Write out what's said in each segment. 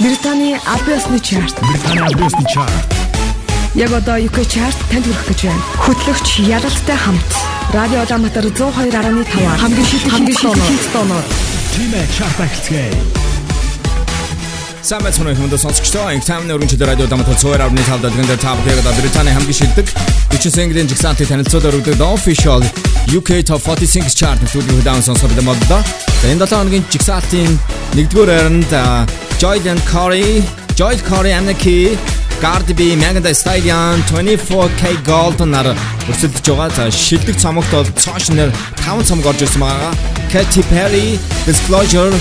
Британий Абиосны чарт. Британий Абиосны чарт. Яг одоо UK чарт танд хүрэх гэж байна. Хөтлөгч Яралтай хамт Радио Улаанбаатар 102.5 хамгийн шилдэг хамгийн шилдэг тоноор Тимэ чарт ахилцгээе. Самбай цонх хүмүүс сонсогчдоо их таамны өргөнчд радио Улаанбаатар 102.5 дэлгэнд тав хэрэг одоо Британий хамгийн шилдэг 40 сэнгэлийн жигсаантыг танилцуулаад өгдөг official UK Top 40 Singles Chart-ийг үүдэн сонсох юм бол энэ 7 хоногийн жигсаалтын 1-р хайранд Jordan Corey, Joel Corey Amnaki, Cardi B, Megan Thee Stallion, 24K Gold нар өрсөлдөж байгаа. За шилдэг цомогт бол цоош нэр 5 цомог орж ирсэн байгаа. Katy Perry, Disclosure,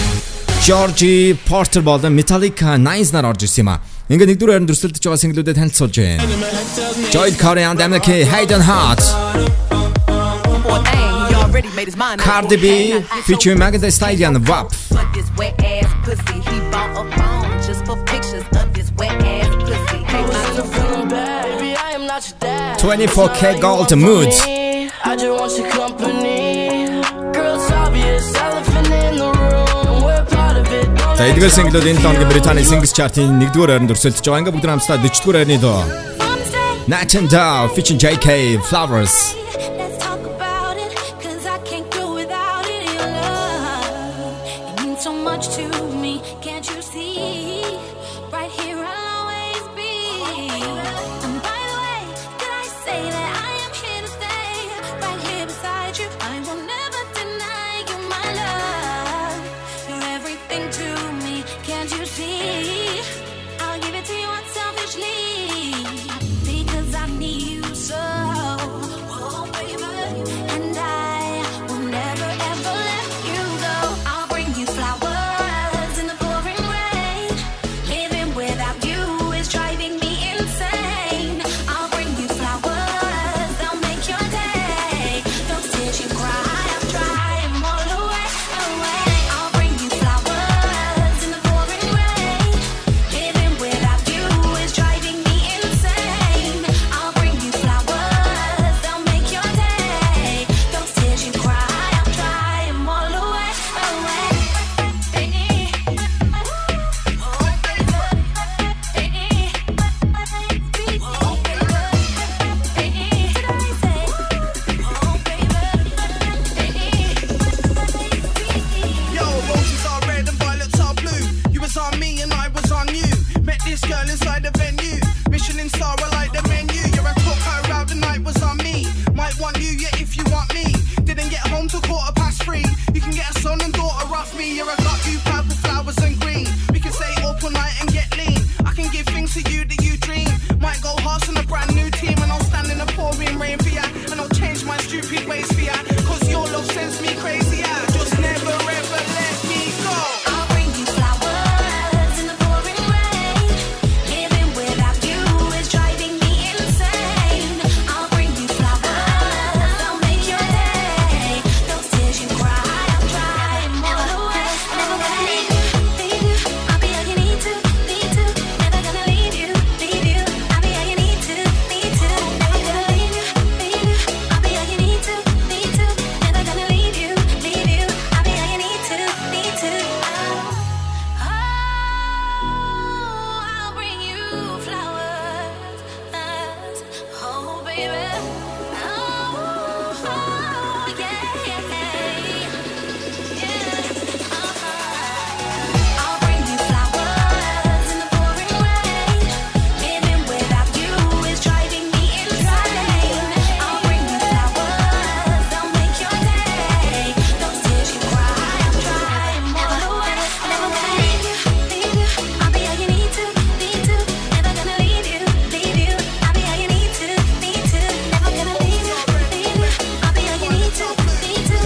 Georgie Porter болон Metallica Nines нар орж ирсэн юм аа. Ингээ нэгдүгээр харин өрсөлдөж байгаа синглүүдэд танилцуулж байна. Joel Corey and Amnaki, Hayden Heart. Hey. already made his mind Cardi B featuring Megan Stallion WAP. Twenty four K Gold moods. I just want your company. Girl obvious. Elephant in the room. We're part of it. За эдгээр синглүүд энэ тооны Британий Singles Chart-ийн 1-р ойронд өрсөлдөж байгаа. Ингээ бүгд хамтдаа 40-р ойрны доо. Nathan Dawe featuring Jaykae Flowers.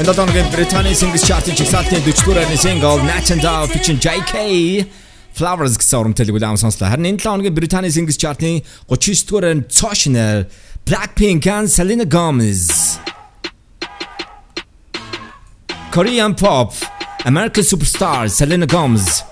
Энэ дооногийн Британийн Singles Chart-ийн жигсаалтын 40-р байрны single Natch and Dow featuring JK Flowers гэсэн урмтэлэг үлээм сонслоо. Харин энэ 7 хоногийн Британийн Singles Chart-ийн 39-р байрны Toshner Blackpink-ийн Selena Gomez. Korean Pop American Superstar Selena Gomez.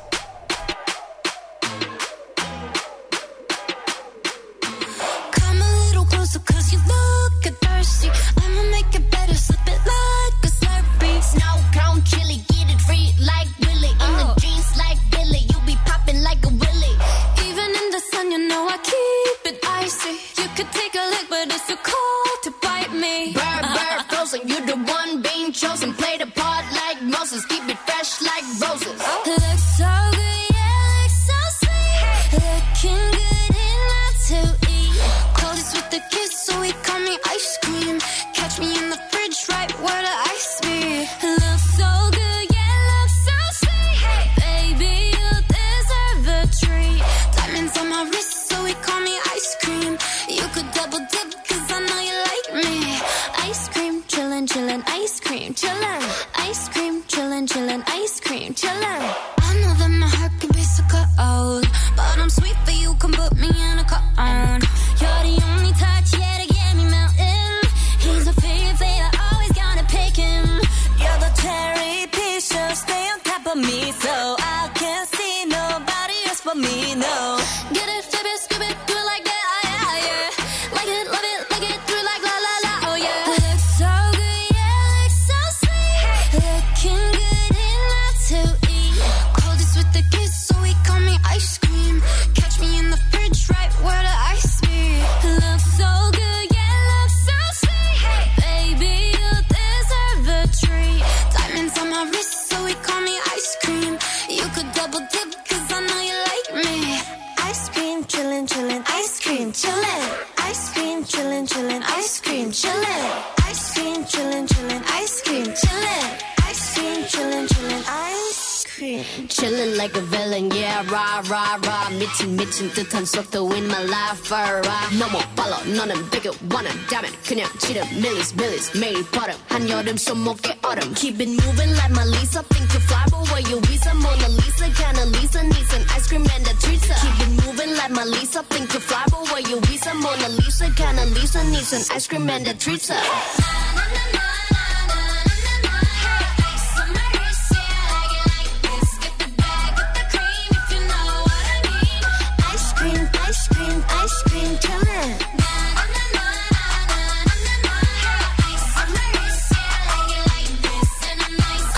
rah rah 미친 미친 듯한 win my life rah 너무 빨라 너는 되게 원한다면 그냥 지름 밀리스 밀리스 매일 버릇 한여름 손목에 autumn. Keep it moving like my Lisa. Think you fly but where you visa Mona Lisa kinda Lisa needs some ice cream and a treat Keep it moving like my Lisa. Think you fly but where you visa Mona Lisa kinda Lisa needs some ice cream and a treatza.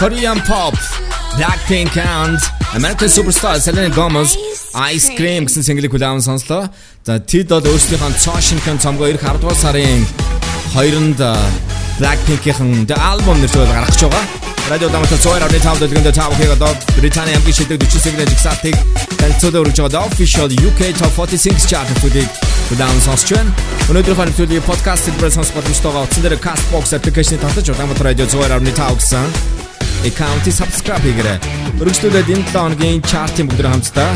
Korean pop, Blackpink and American superstar Selena Gomez Ice Cream гэсэн single-ийг хүлээвэн сонслоо. За тэд бол өөрсдийнхөө Caution-ийн цомгоо ирэх 10 дугаар сарын 2-нд Blackpink-ийн The Album нэртэй гаргаж байгаа. Радио дамжуулалт цоороо нэтэв дэлгэнд тав хийгээд одоо Британий хамгийн шилдэг 40 single-ийн жигсаалтыг танилцуулж өргөж байгаа official UK Top 46 chart-д хүлээж Удаан сонсч байна. Өнөөдрийн хань төлөвийн подкаст хэлбэрээр сонсох боломжтойгоо утсан дээр Castbox application-ыг татаж удаан бат радио 102.5 гэсэн аккаунтыг subscribe хийгээрэй. Өргөжлүүлээд энэ 7 хоногийн chart-ийн бүгд хамтдаа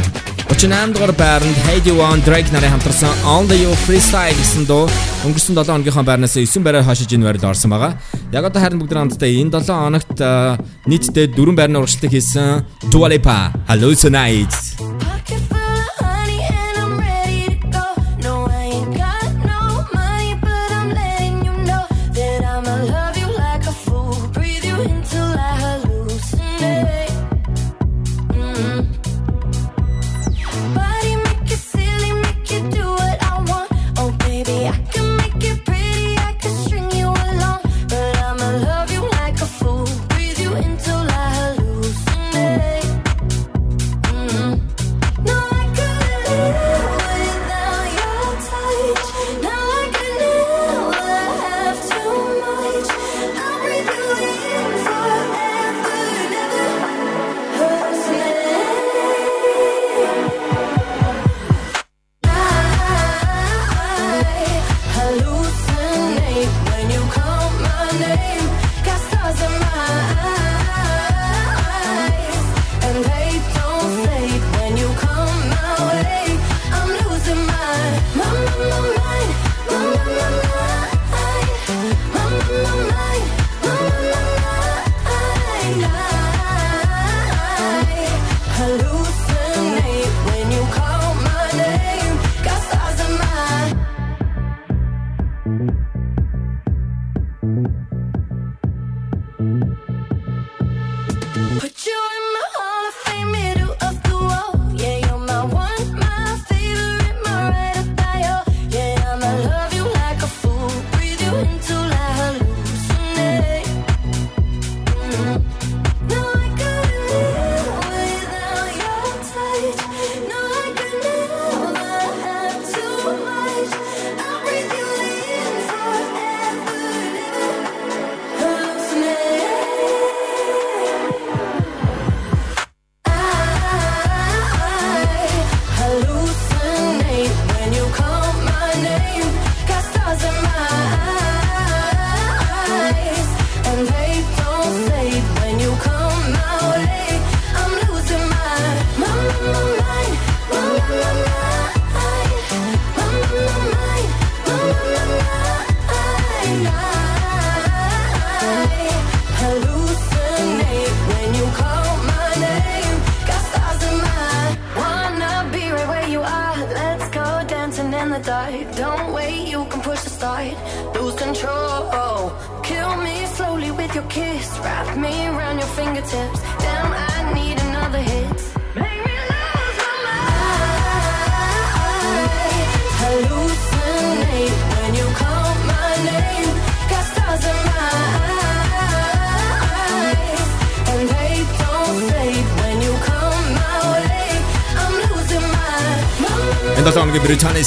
38 дугаар байранд Heidi One Drake нарын хамтарсан Only You Freestyle гэсэн дуу өнгөрсөн 7 хоногийнхоо байрнаас 9 байраар хашиж энэ байранд орсон байгаа. Яг одоо харин бүгд хамтдаа энэ 7 хоногт нийтдээ 4 байрны урагшлалт хийсэн Dua Lipa Hallucinates.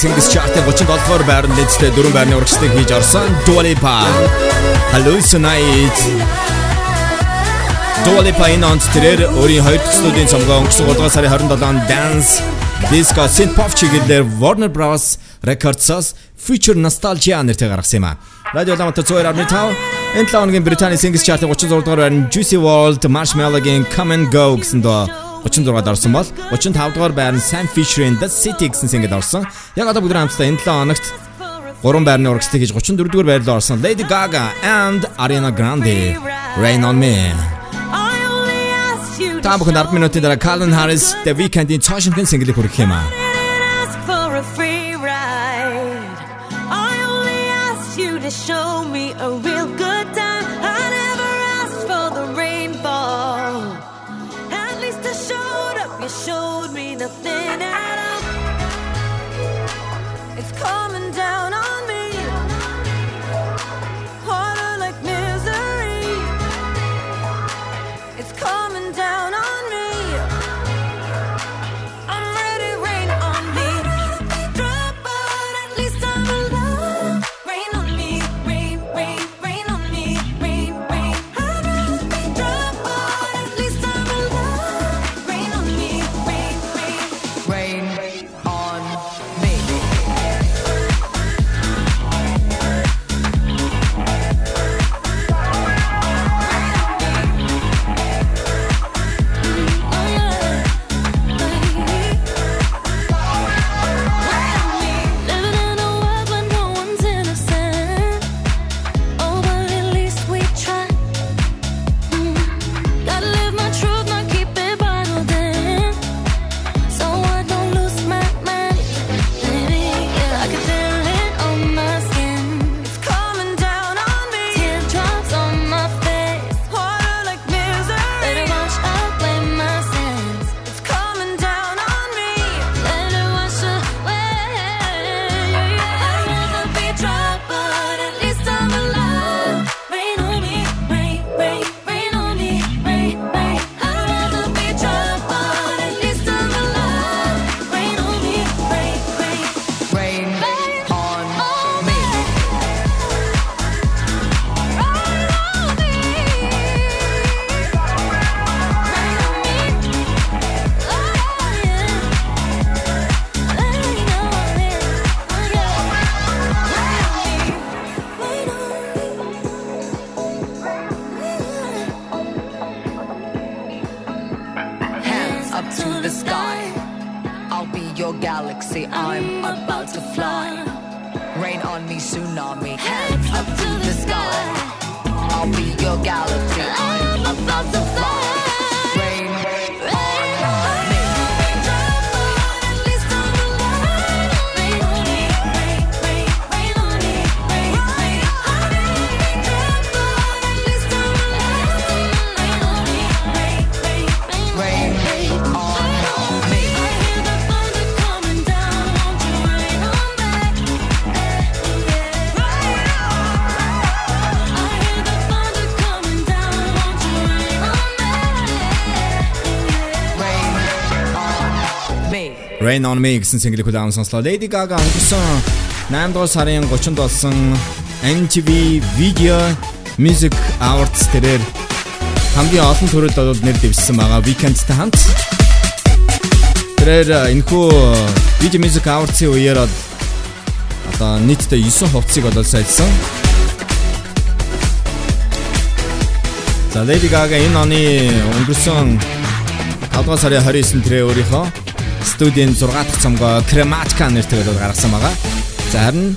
Singles Chart-ын 37 дугаар байранд дэжтэй дөрвөн байрны урагшлагыг хийж орсон Dua Lipa. Hallucinate. Dua Lipa энэ онц тэрээр өөрийн хоёр дахь студийн цомгоо өнгөрсөн 3 дугаар сарын 27-нд Dance Disco Synth Pop чиглэлээр Warner Bros Records-оос Future Nostalgia нэртэй гаргасан юм а. Радио Ламата 102.5 энэ 7 хоногийн Британий Singles Chart-ын 36 дугаар байранд Juicy WRLD Marshmallow-гийн Come and Go гэсэн доо 36-ад орсон бол 35 дугаар байранд Sam Fisher-ийн The City гэсэн single орсон. Яг одоо бүгд хамтдаа энэ 7 хоногт 3 байрны урагшлыг хийж 34 дугаар байрлал орсон Lady Gaga and Ariana Grande Rain on Me. Та бүхэн 10 минутын дараа Calvin Harris The Weeknd-ийн цаашинхэн single-ийг хүргэх юм аа. Rain on Me гэсэн single-ийг хүлээн сонслоо. Lady Gaga өнгөрсөн 8 дугаар сарын 30-нд болсон MTV Video Music Awards тэрээр хамгийн олон төрөлд бол нэр дэвшсэн байгаа Weeknd-тэй хамт. Тэрээр энэхүү Video Music Awards-ийн үеэр одоо нийтдээ 9 хувцсыг бол сайлсан. За Lady Gaga энэ оны өнгөрсөн 5 дугаар сарын 29-нд тэрээ өөрийнхөө студийн 6 дахь цомгоо Crematica нэртэйгээр гаргасан байгаа. За харин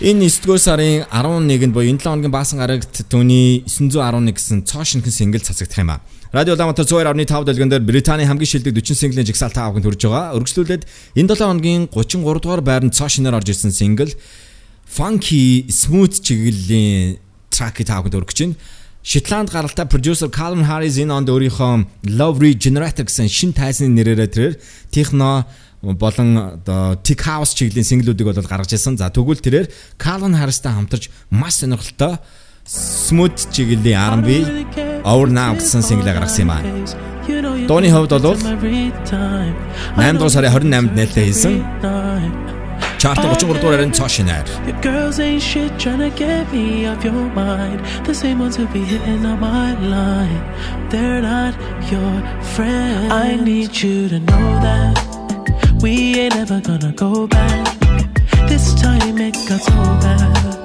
энэ 9 дугаар сарын 11-нд буюу энэ 7 хоногийн баасан гарагт түүний 911 гэсэн цоо шинхэн single цацагдах юм а. Радио Улаанбаатар 102.5 дэлгэн дээр Британий хамгийн шилдэг 40 single-ийн жигсаалт таавахын төрж байгаа. Өргөжлүүлээд энэ 7 хоногийн 33 дугаар байранд цоо шинээр орж ирсэн single funky smooth чиглэлийн трак та бүхэнд өргөж байна. Шотланд гаралтай продюсер Calvin Harris энэ онд өөрийнхөө Love Regenerator гэсэн шин тайсны нэрээрээ тэрээр техно болон tech house чиглэлийн синглүүдийг бол гаргаж ирсэн. За тэгвэл тэрээр Calvin Harris-тай хамтарч маш сонирхолтой smooth чиглэлийн R&B Over Now гэсэн синглээ гаргасан юм аа. Дооны хувьд бол 8 дугаар сарын 28-нд нээлттэй хийсэн. 4,500원에는 자신의 Your girls ain't shit trying to get me off your mind The same ones who be hitting on my line They're not your friends I need you to know that We ain't ever gonna go back This time it got so bad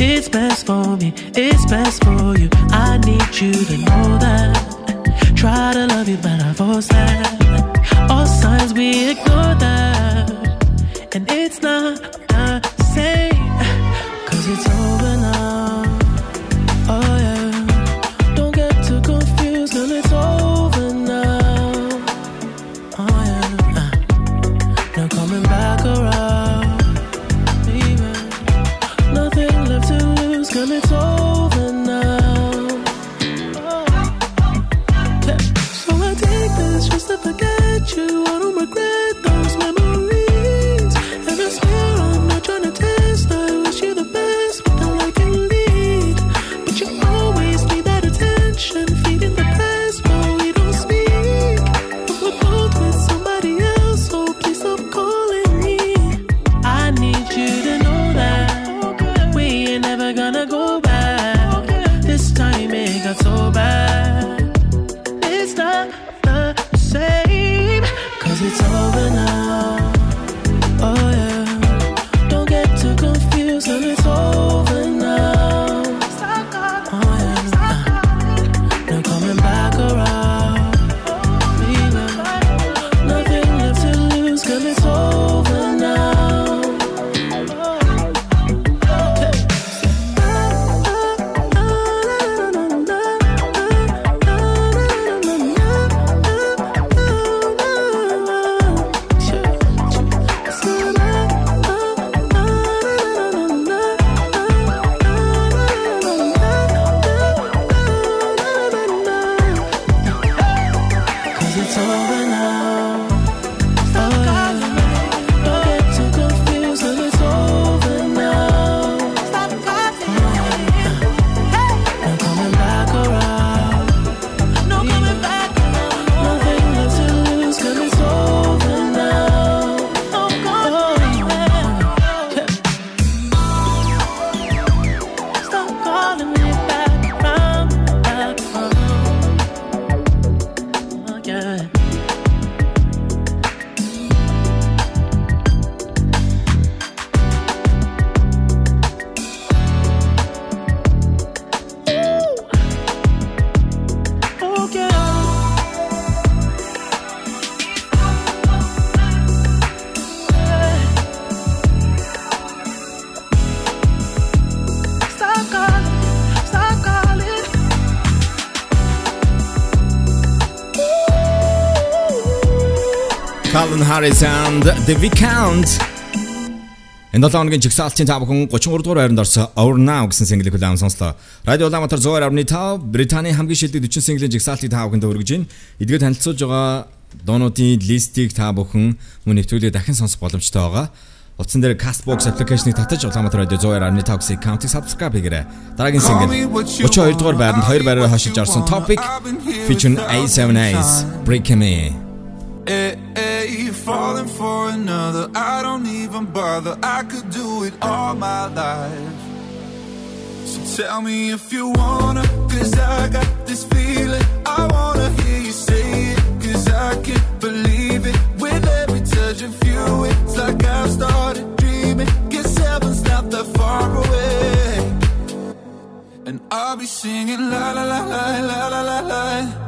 It's best for me, it's best for you. I need you to know that. Try to love you, but I force that. All signs we ignore that. And it's not the same. Cause it's Harris and The Weeknd Энэ 7 хоногийн жигсаалтын та бүхэн 33 дугаар байранд орсон Over Now гэсэн single-ийг хүлээн сонслоо. Радио Улаанбаатар 102.5 Британий хамгийн шилдэг 40 single-ийн жигсаалтыг та бүхэнд өргөж байна. Эдгээр танилцуулж байгаа дуунуудын листийг та бүхэн мөн нэвтрүүлгээ дахин сонсох боломжтой байгаа. Утсан дээр Castbox application-ыг татаж Улаанбаатар радио 102.5 аккаунтыг subscribe хийгээрэй. Дараагийн single 32 дугаар байранд 2 байраар хашиж орсон Topic featuring A7A's Break Me. say you're falling for another. I don't even bother, I could do it all my life. So tell me if you wanna, cause I got this feeling. I wanna hear you say it, cause I can't believe it. With every touch of you, it's like I've started dreaming. Guess heaven's not that far away. And I'll be singing la la la la la la la. la.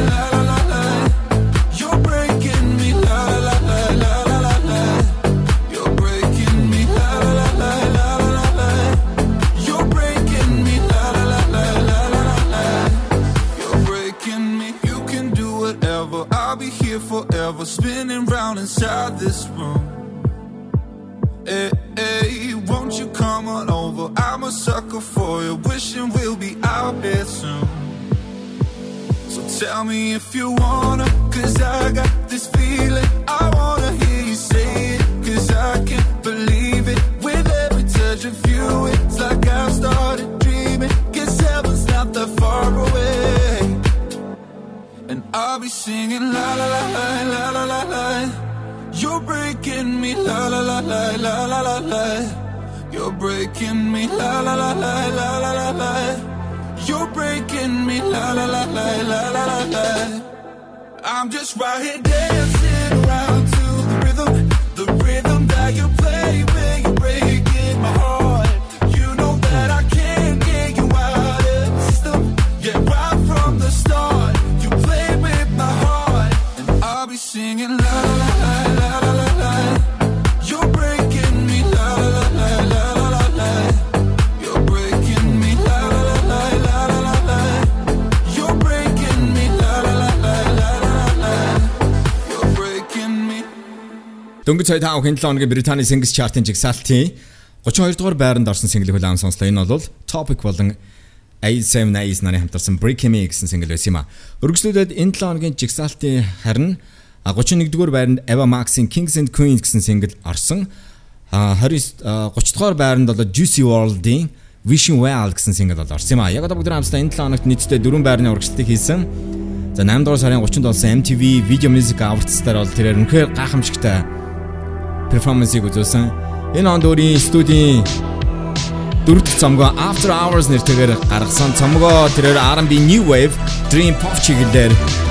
forever, spinning round inside this room. Hey, hey, won't you come on over? I'm a sucker for you, wishing we'll be out there soon. So tell me if you wanna, cause I got this feeling. I wanna hear you say it, cause I can't believe it. With every touch of you, it's like I've started dreaming. Cause heaven's not that far away. And I'll be singing la la la la la la la la. You're breaking me la la la la la la la la. You're breaking me la la la la la la la la. You're breaking me la la la la la la la la. I'm just right here dancing around to the rhythm, the rhythm that you play when Дөнгөж сая 5 хин 7 хоногийн Британий Singles Chart-ын жигсаалтын 32 дугаар байранд орсон single хүлээн сонслоо. Энэ бол Topic болон A7 Ace нарын хамтарсан Break Me гэсэн single байсан юм а. Өргөжлүүлээд энэ 7 хоногийн жигсаалтын харин а, 31 дугаар байранд Eva Max-ийн Kings and Queens гэсэн single орсон. А 29 а, 30 дугаар байранд бол Juicy WRLD-ийн Wishing Well гэсэн single бол орсон юм а. Яг одоо бүгд хамтдаа энэ 7 хоногт нийтдээ 4 байрны урагшлалтыг хийсэн. За 8 дугаар сарын 30-нд болсон MTV Video Music Awards дээр бол тэрээр үнэхээр гайхамшигтай перформансыг үзүүлсэн. Энэ онд өөрийн студийн дөрөв дэх цомгоо After Hours нэртэйгээр гаргасан цомгоо тэрээр R&B New Wave, Dream Pop чиглэлээр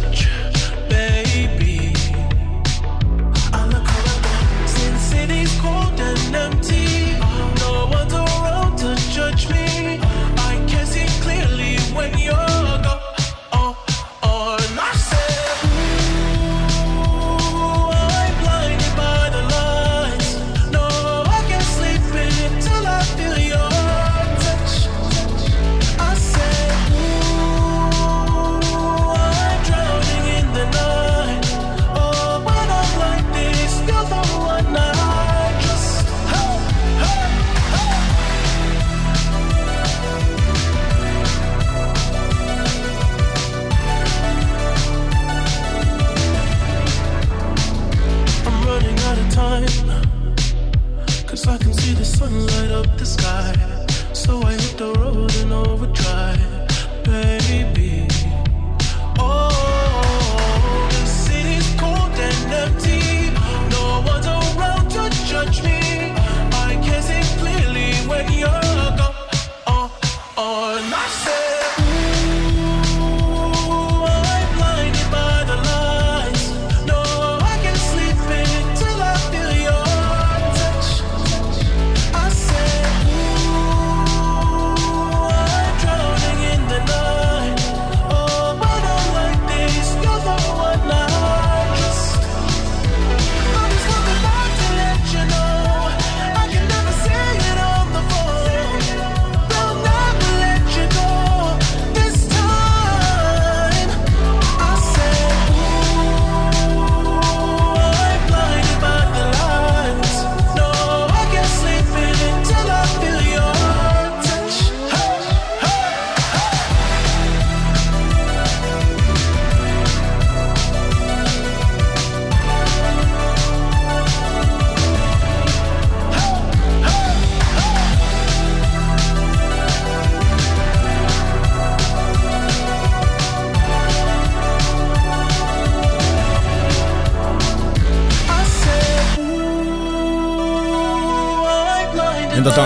kingdom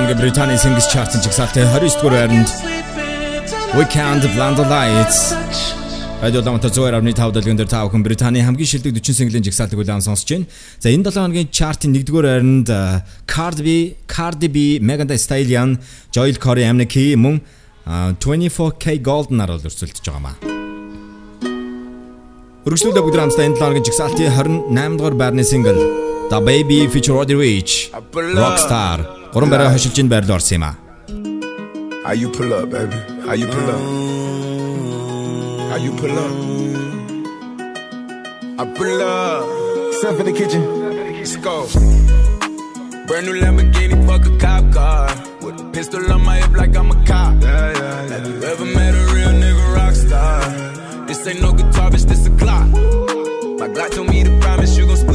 blinded Энэ 7 хоногийн Британий Singles Chart-ын жигсаалтын 29 дугаар байранд Weekend Blind Lights Радио Ламта 102.5 дэлгэн дээр та бүхэн Британий хамгийн шилдэг 40 синглийн жигсаалтыг улаан сонсож байна. За энэ 7 хоногийн чартын 1-р байранд Cardi B, Cardi B, Megan Thee Stallion, Joel Corey, Amnesty мөн э, 24K Golden-аар бол өрсөлдөж байгаа маа. Өргөжлөлөө бүгд хамтдаа энэ 7 хоногийн жигсаалтын 28-р байрны сингл The Baby feature Roddy Ricch Rockstar 거론배라 하실 진 베르더 세마. How you pull up, baby? How you pull up? How you pull up? I pull up. Step in the kitchen. Let's go. Brand new Lamborghini, fuck a cop car. With a pistol on my hip like I'm a cop. Yeah, yeah, Have you ever met a real nigga rock star? This ain't no guitar, bitch, this a clock. My Glock told me to promise you gon' split.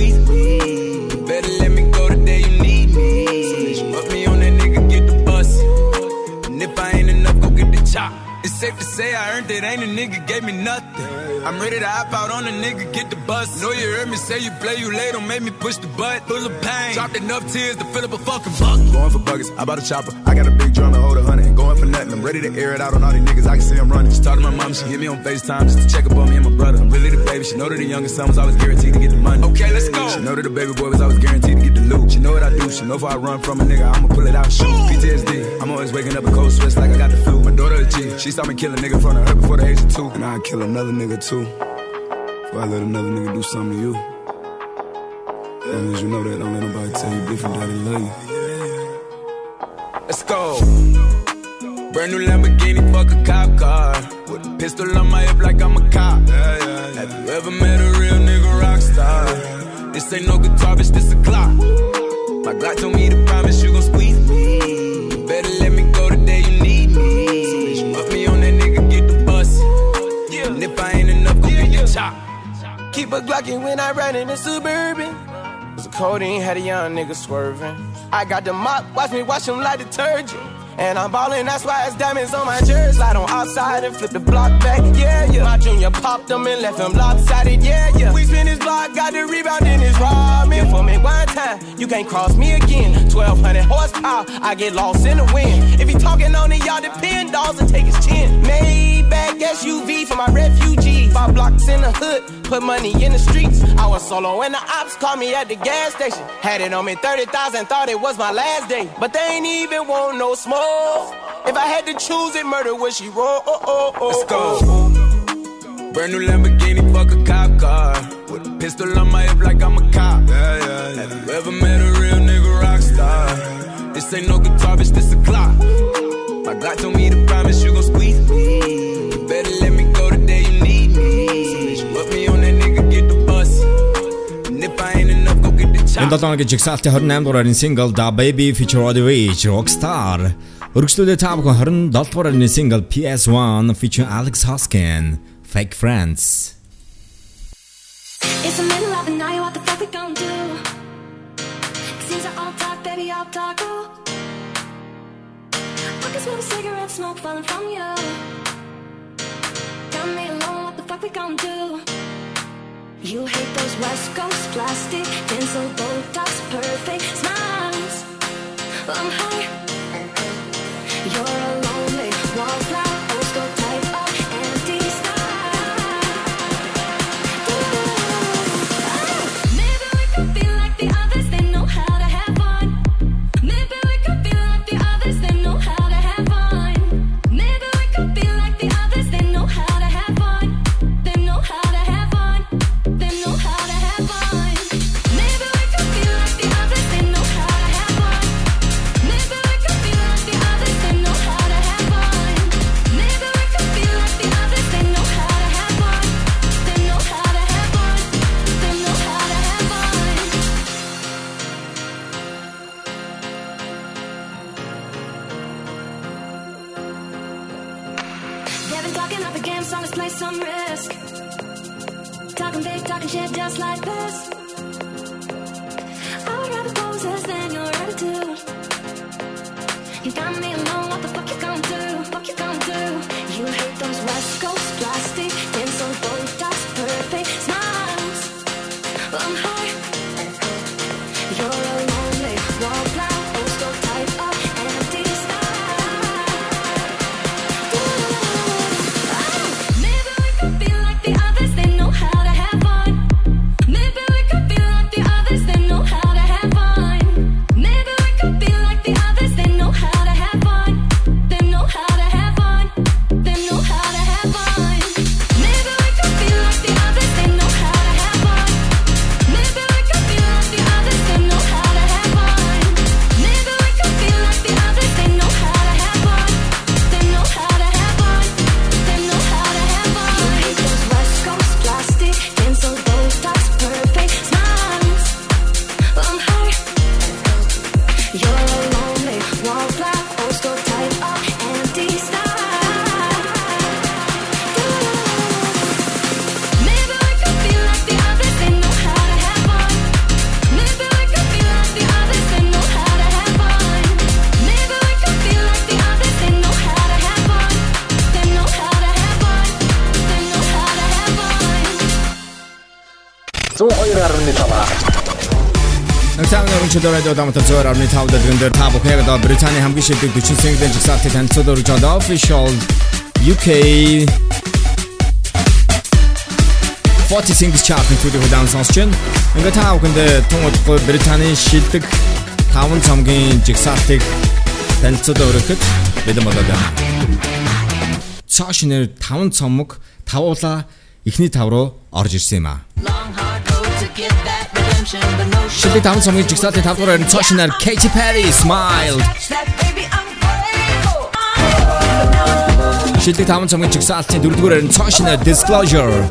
Chop. It's safe to say I earned it, ain't a nigga gave me nothing. I'm ready to hop out on a nigga, get the bus. Know you heard me say you play, you late, don't make me push the butt. Full of pain, dropped enough tears to fill up a fucking bucket. Going for buggers, I bought a chopper. I got a big drum to hold a hundred. Going for nothing. I'm ready to air it out on all these niggas. I can see I'm running. She talked to my mom, she hit me on FaceTime just to check up on me and my brother. I'm really the baby. She know that the youngest son was always guaranteed to get the money. Okay, let's go. She know that the baby boy was always guaranteed to get the loot. She know what I do. She know if I run from a nigga, I'ma pull it out. Shoot. PTSD. I'm always waking up in cold sweats like I got the flu. Daughter a G. She saw me kill a nigga in front of her before the age of two. And I'd kill another nigga too. Before I let another nigga do something to you. As long as you know that, don't let nobody tell you different that they love you. Let's go. Brand new Lamborghini, fuck a cop car. With a pistol on my hip like I'm a cop. Have you ever met a real nigga rock star? This ain't no guitar, bitch, this a clock. My Glock told me to promise you gon' squeeze me. Better let me Keep a Glockin' when I ride in the Suburban. Cause the codeine had a young nigga swerving. I got the mop, watch me wash him like detergent. And I'm ballin', that's why it's diamonds on my jersey. Slide on outside and flip the block back, yeah, yeah. My junior popped them and left him lopsided, yeah, yeah. We spin his block, got the rebound in his ramen. For me one time, you can't cross me again. 1200 horsepower, I get lost in the wind. If he talking on it, y'all depend, dolls and take his chin. Maybach SUV for my refugees. Five blocks in the hood, put money in the streets. I was solo and the ops called me at the gas station. Had it on me 30,000, thought it was my last day. But they ain't even want no smoke. If I had to choose it, murder would she roll? Oh, oh, oh, Let's go. Brand new Lamborghini, fuck a cop car. With a pistol on my hip like I'm a cop. Have you ever met a real nigga rock star? This ain't no guitar, bitch, this a clock. My Glock told me to promise you gon' Энэ 7 оны жигсаалтын 28 дугаар single Da Baby featuring Roddy Ricch Rockstar. Өргөжлөлөө та бүхэн 27 дугаар single PS1 featuring Alex Hosking Fake Friends. It's the middle of the night, what the fuck we do? All talk, baby, talk. Oh. I can cigarette smoke falling from you. Me alone, what the fuck we do? You hate those West Coast plastic, pencil, Botox, perfect smiles. I'm high. Talking shit just like this. I would rather poses than your attitude. You got me alone, what the fuck you gonna do? Fuck you gonna do? You hate those West Coast Нагтааны өрнчөдөр радио дамтар зөөр авны тав дэлгэн дээр та бүхэн одоо Британий хамгийн шилдэг 40 сэнгэлэн жигсаалтыг танилцуулж өргөж байгаа official UK 40 singles chart нэвтрүүлгийг удаан сонсч байна. Ингээ та бүхэнд тун удахгүй Британий шилдэг 5 цомгийн жигсаалтыг танилцуулж өргөхөд бэлэн болоод байна. Цааш нэр 5 цомог тавуула эхний тав руу орж ирсэн юм аа. Шилдэг таван сумын жигсаалтын 5 дугаар орон цоошнаар Katy Perry Smile. Шилдэг таван сумын жигсаалтын 4 дугаар орон цоошнаар Disclosure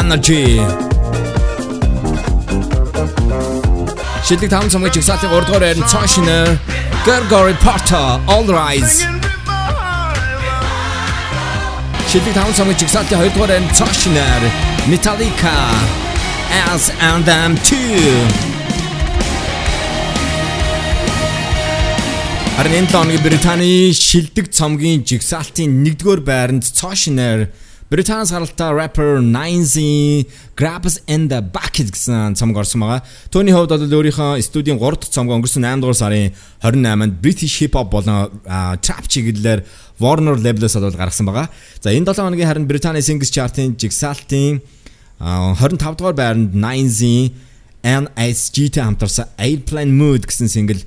Energy. Шилдэг таван сумын жигсаалтын 3 дугаар орон цоошнаар Gregory Porter All Rise. Шилдэг таван сумын жигсаалтын 2 дугаар орон цоошнаар Metallica. As and Them 2. Харин энэ тооны Британий шилдэг цомгийн жигсаалтын 1-р байранд цоошнер Британаас гаралтай rapper Nines Grabs in the Bucket гэсэн цомог орсон байгаа. Төвний хувьд бол өөрийнхөө студийн 3 дахь цомог өнгөрсөн 8 дугаар сарын 28-нд British Hip Hop болон Trap чиглэлээр Warner Label-аас бол гаргасан байгаа. За энэ 7 хоногийн харин Британий Singles Chart-ын жигсаалтын 25 дугаар байранд 9-ийн NSG-тэй хамтарсан Airplane Mood гэсэн single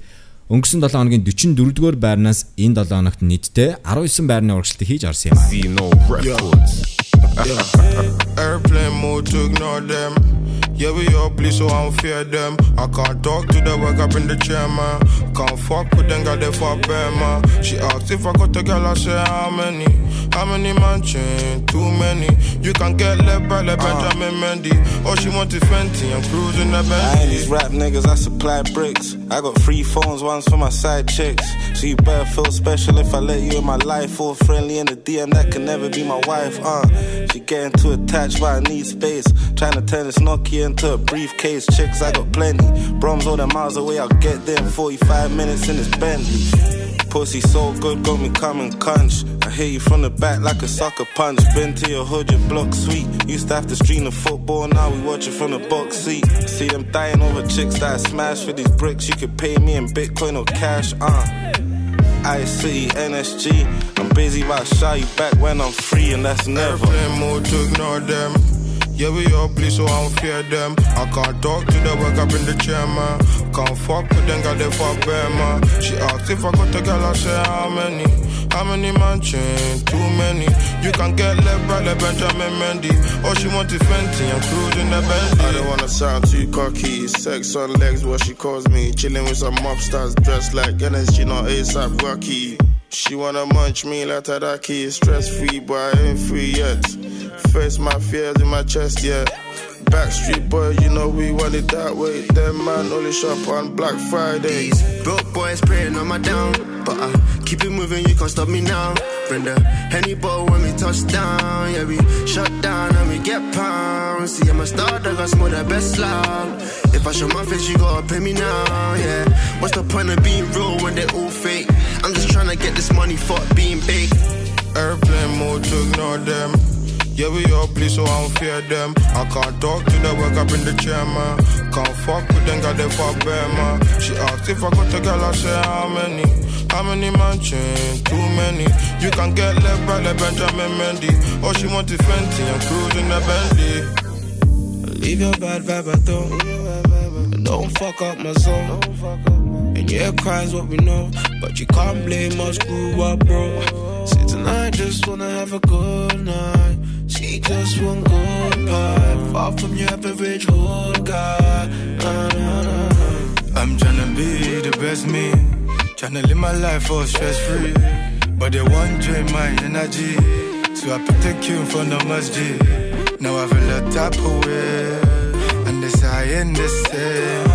өнгөрсөн 7 хоногийн 44 дугаар байрнаас энэ 7 хоногт нийтдээ 19 байрны урагшлалтыг хийж орсон юм. Airplane mode to ignore them. Yeah, we all bleed, so I don't fear them. I can't talk to them, wake up in the chair, man. Can't fuck with them, got they fuck bad, man. She asked if I got a girl, I say how many? How many mansion? Too many. You can get left by like Benjamin Mendy. All she want is Fenty, I'm cruising the Bentley. I ain't these rap niggas, I supply bricks. I got free phones, ones for my side chicks. So you better feel special if I let you in my life. Or friendly in the DM, that can never be my wife, uh. She getting too attached, but I need space. Trying to turn this Nokia into a briefcase. Chicks, I got plenty. Broms all the miles away, I'll get there in 45 minutes in this Bentley. Pussy so good, got me coming crunch. I hit you from the back like a sucker punch. Been to your hood, your block sweet. Used to have to stream the football, now we watch it from the box seat. See them dying over chicks that I smash for these bricks. You could pay me in Bitcoin or cash, uh. City, NSG. I'm busy about shy you back when I'm free, and that's never. Airplane mode to ignore them. Yeah, we all bleed, so I don't fear them. I can't talk to them, wake up in the chair, man. Can't fuck with them, got they fuck bad, man. She asked if I got a girl, I said, how many? How many mansion? Too many. You can get left by like Benjamin Mendy. All she want is Fenty, I'm cruising the Bentley. I don't wanna sound too cocky. Sex on legs, what she calls me. Chilling with some mobsters dressed like NSG, not ASAP Rocky. She wanna munch me like Tadaki. Stress free, but I ain't free yet. Face my fears in my chest, yeah. Backstreet boy, you know we want it that way. Them man only shop on Black Friday. Broke boys praying on my down, but I keep it moving, you can't stop me now. Bring the Henny ball when we touch down, yeah, we shut down and we get pounds. See, I'm a star, I smell the best loud. If I show my face, you gotta pay me now, yeah. What's the point of being real when they all fake? I'm just trying to get this money, fuck being big. Airplane mode to ignore them. Yeah, we all bleed, so I don't fear them. I can't talk to the wake up in the chair, man. Can't fuck with them, got they fuck man. She asked if I got a girl, I said, how many? How many mansion? Too many. You can get left by like Benjamin Mendy. All she want is Fenty, I'm cruising the Bentley. Leave your bad vibe at home. And don't fuck up my zone. And yeah, crime's what we know. But you can't blame us, grew up, bro. See, tonight, just wanna have a good night. She just one good vibe. Far from your average hood guy. Nah, uh-huh. nah, nah. I'm tryna be the best me. Tryna live my life all stress free. But they won't drain my energy. So I a cue from the masjid. Now I feel a lot tap away. And this I in the same.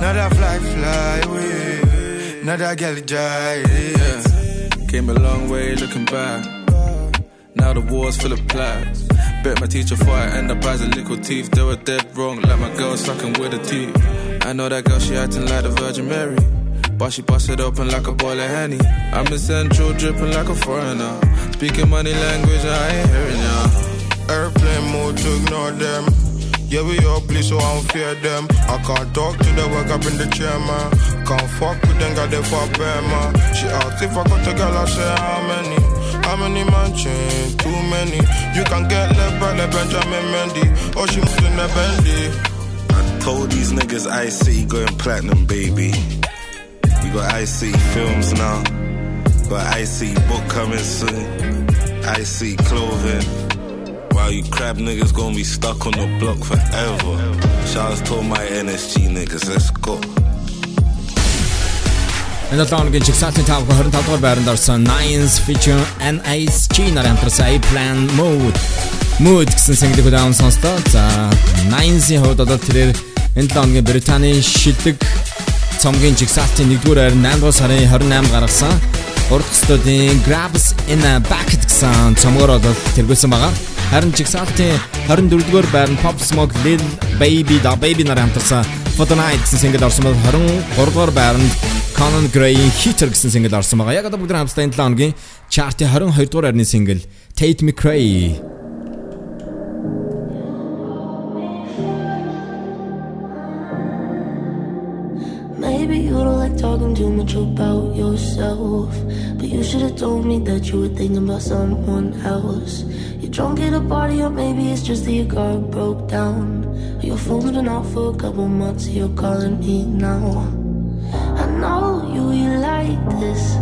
Now that fly, fly away. Now that girl dry. Yeah. Came a long way looking back. Now the war's full of plaques. Bet my teacher I end up as a little thief. They were dead wrong, like my girl sucking with a teeth. I know that girl, she acting like the Virgin Mary. But she busted open like a boiler henny. I'm in central, dripping like a foreigner. Speaking money language, I ain't hearing ya. Airplane mode to ignore them. Yeah, we all bleed, so I don't fear them. I can't talk to the work up in the chair, man. Can't fuck with them, got they for man. She asked if I got a girl, I say how many? How many mansions? Too many. You can get left by the Benjamin Mendy. Or she moves in the Bendy. I told these niggas IC going platinum, baby. We got IC films now. Got IC book coming soon. IC clothing. While you crab niggas gonna be stuck on the block forever. Shouts to my NSG niggas, let's go. Энэ 7 хоногийн чигсалтын 5 25 дугаар байранд орсон Nines feature NISG нарын хамтарсан A Plan Mode Mood гэсэн single удаан сонслоо. За Nines-ийн хувьд бол тэрээр энэ 7 хоногийн Британий шилдэг цомгийн чигсалтын 1-р байранд 8 дугаар сарын 28 гаргасан урд студийн Grabs in a Bucket гэсэн цомгоор бол тэргүүлсэн байгаа. Харин чигсалтын 24-р байранд Pop Smoke Lil Baby Da Baby нарын хамтарсан Photo Night гэсэн single орсон бол 23-р байранд Conan Gray-ийн Hitter гэсэн single орсон байгаа. Яг одоо бүгд хамтдаа энэ 7 хоногийн чартын 22-р байрны single Tate McRae like talking too much about yourself. But you should have told me that you were thinking about someone else. You're drunk at a party, or maybe it's just that your car broke down. Your phone's been off for a couple months, so you're calling me now. I know you, you like this.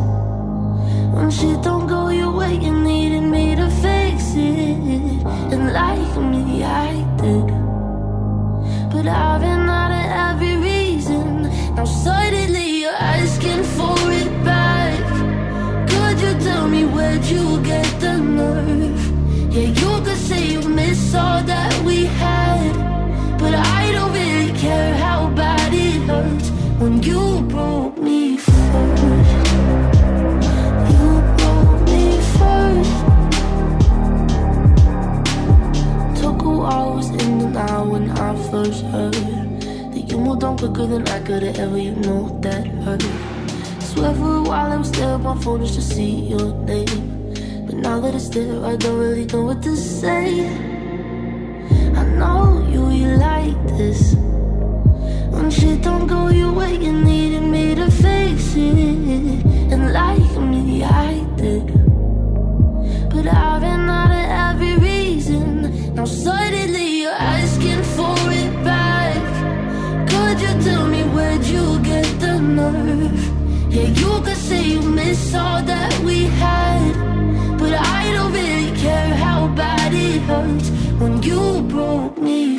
When shit don't go your way, you needed me to fix it. And like me, I did. But I've been out of every reason. Now suddenly you're asking for it back. Could you tell me where'd you get the nerve? Yeah, you could say you miss all that we had. But I don't really care how bad it hurts when you broke me first. You broke me first. Took a while, was in denial when I first heard you moved on quicker than I could have ever. You know that hurt. Swear for a while I was there on my phone just to see your name. But now that it's there, I don't really know what to say. I know you, you like this. When shit don't go your way, you needed me to fix it. And like me, I did. But I've been out of every reason. Now suddenly you're asking for it tell me where'd you get the nerve? Yeah, you could say you miss all that we had. But I don't really care how bad it hurts when you broke me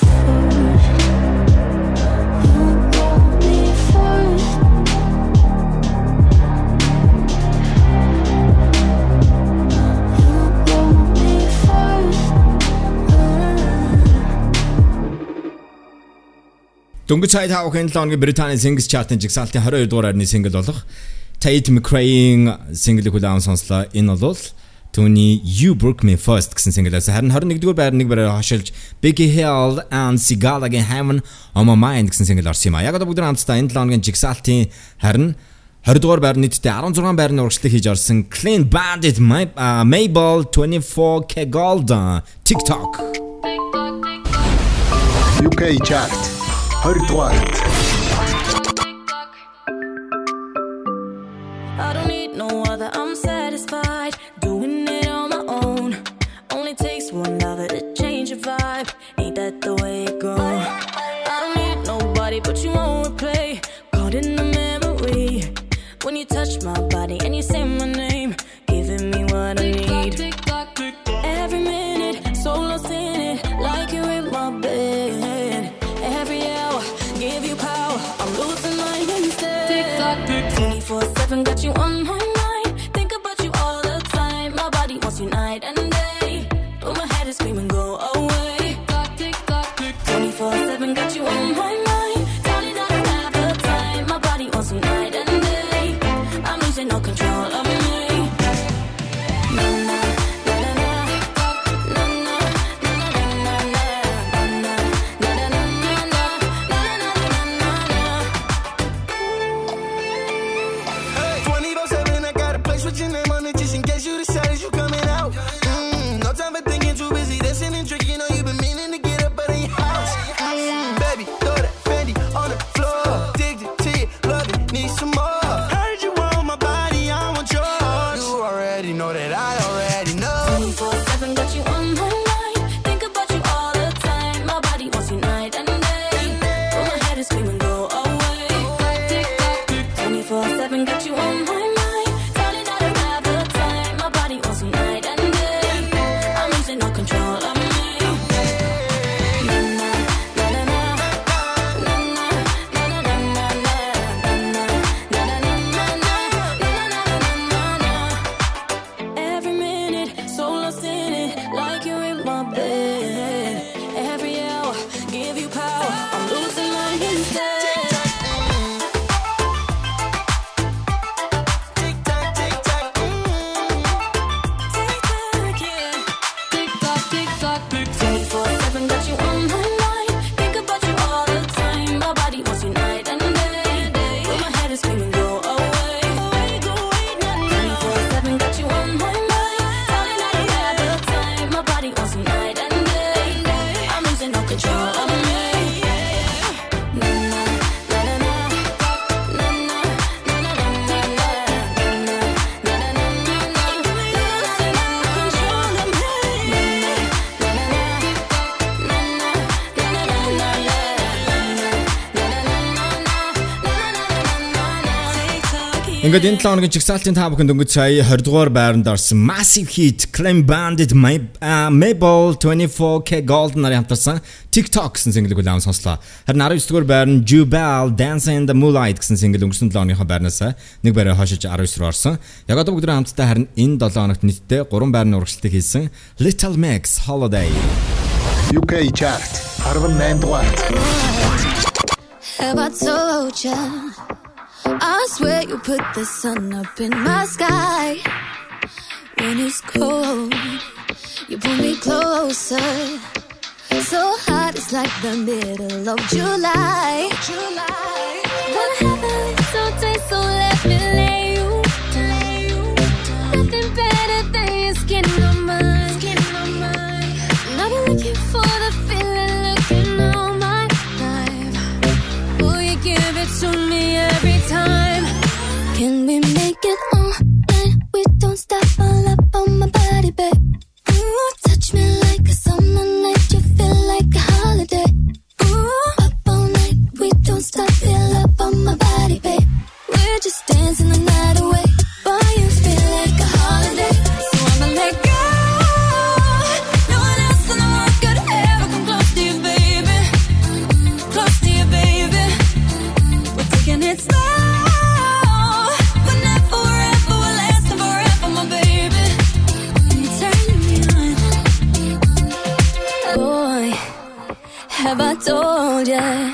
Дөнгөж цайд хавахын 7 хоногийн Британий Singles Chart-ын жигсаалтын 22 дугаар байрны single болох Tate McRae-ийн single-ийг хүлээн сонслоо. Энэ бол түүний You Broke Me First гэсэн single-аас харин 21 дугаар байр нэг барай хашилж Biggie Hill and Sigala-гийн Heaven on My Mind гэсэн single орсон юм а. Яг одоо бүгд хамтдаа энэ 7 хоногийн жигсаалтын харин 20 дугаар байр нийтдээ 16 байрны урагшлыг хийж орсон Clean Bandit My- а, Mabel 24K Gold TikTok UK Chart 20 дугаарт Ингээд энэ 7 хоногийн чигсалтын та бүхэнд өнгөц сая 20 дугаар байранд орсон Massive Hit Claim Bandit My uh, Mabel 24K Gold нарын хамтарсан TikTok гэсэн single хүлээм сонслоо. Харин 19 дугаар байрны Jubal Dance in the Moonlight гэсэн single өнгөрсөн 7 хоногийн байрнаас нэг байраа хашиж 19 руу орсон. Яг одоо бүгд хамтдаа харин энэ 7 хоногт нийтдээ 3 байрны урагшлалтыг хийсэн Little Mix Holiday UK chart 18 дугаар. Have I told you? I swear you put the sun up in my sky. When it's cold, you pull me closer. So hot, it's like the middle of July. July. Can we make it all night? We don't stop all up on my body, babe. Ooh, touch me like a summer night. You feel like a holiday. Ooh, up all night. We don't stop. fill up on my body, babe. We're just dancing the night away. Boy, you feel like yeah.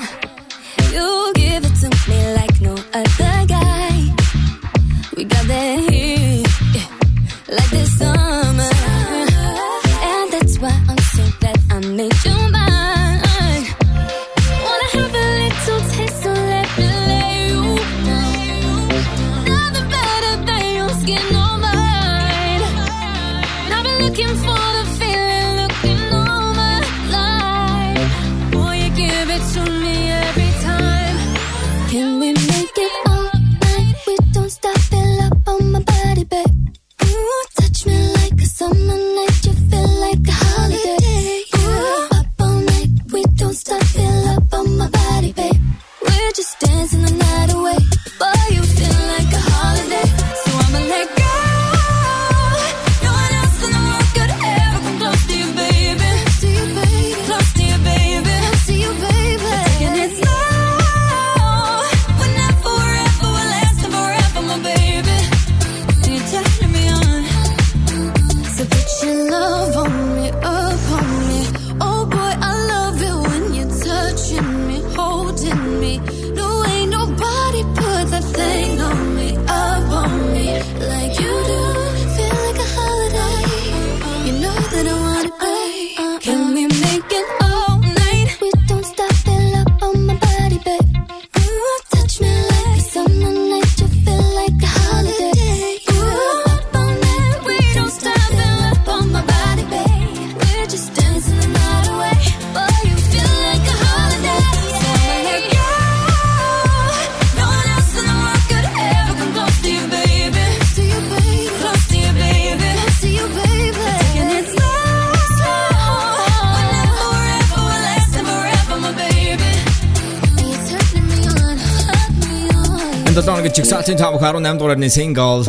Ага чигсалтын тав 18 дугаар нэг single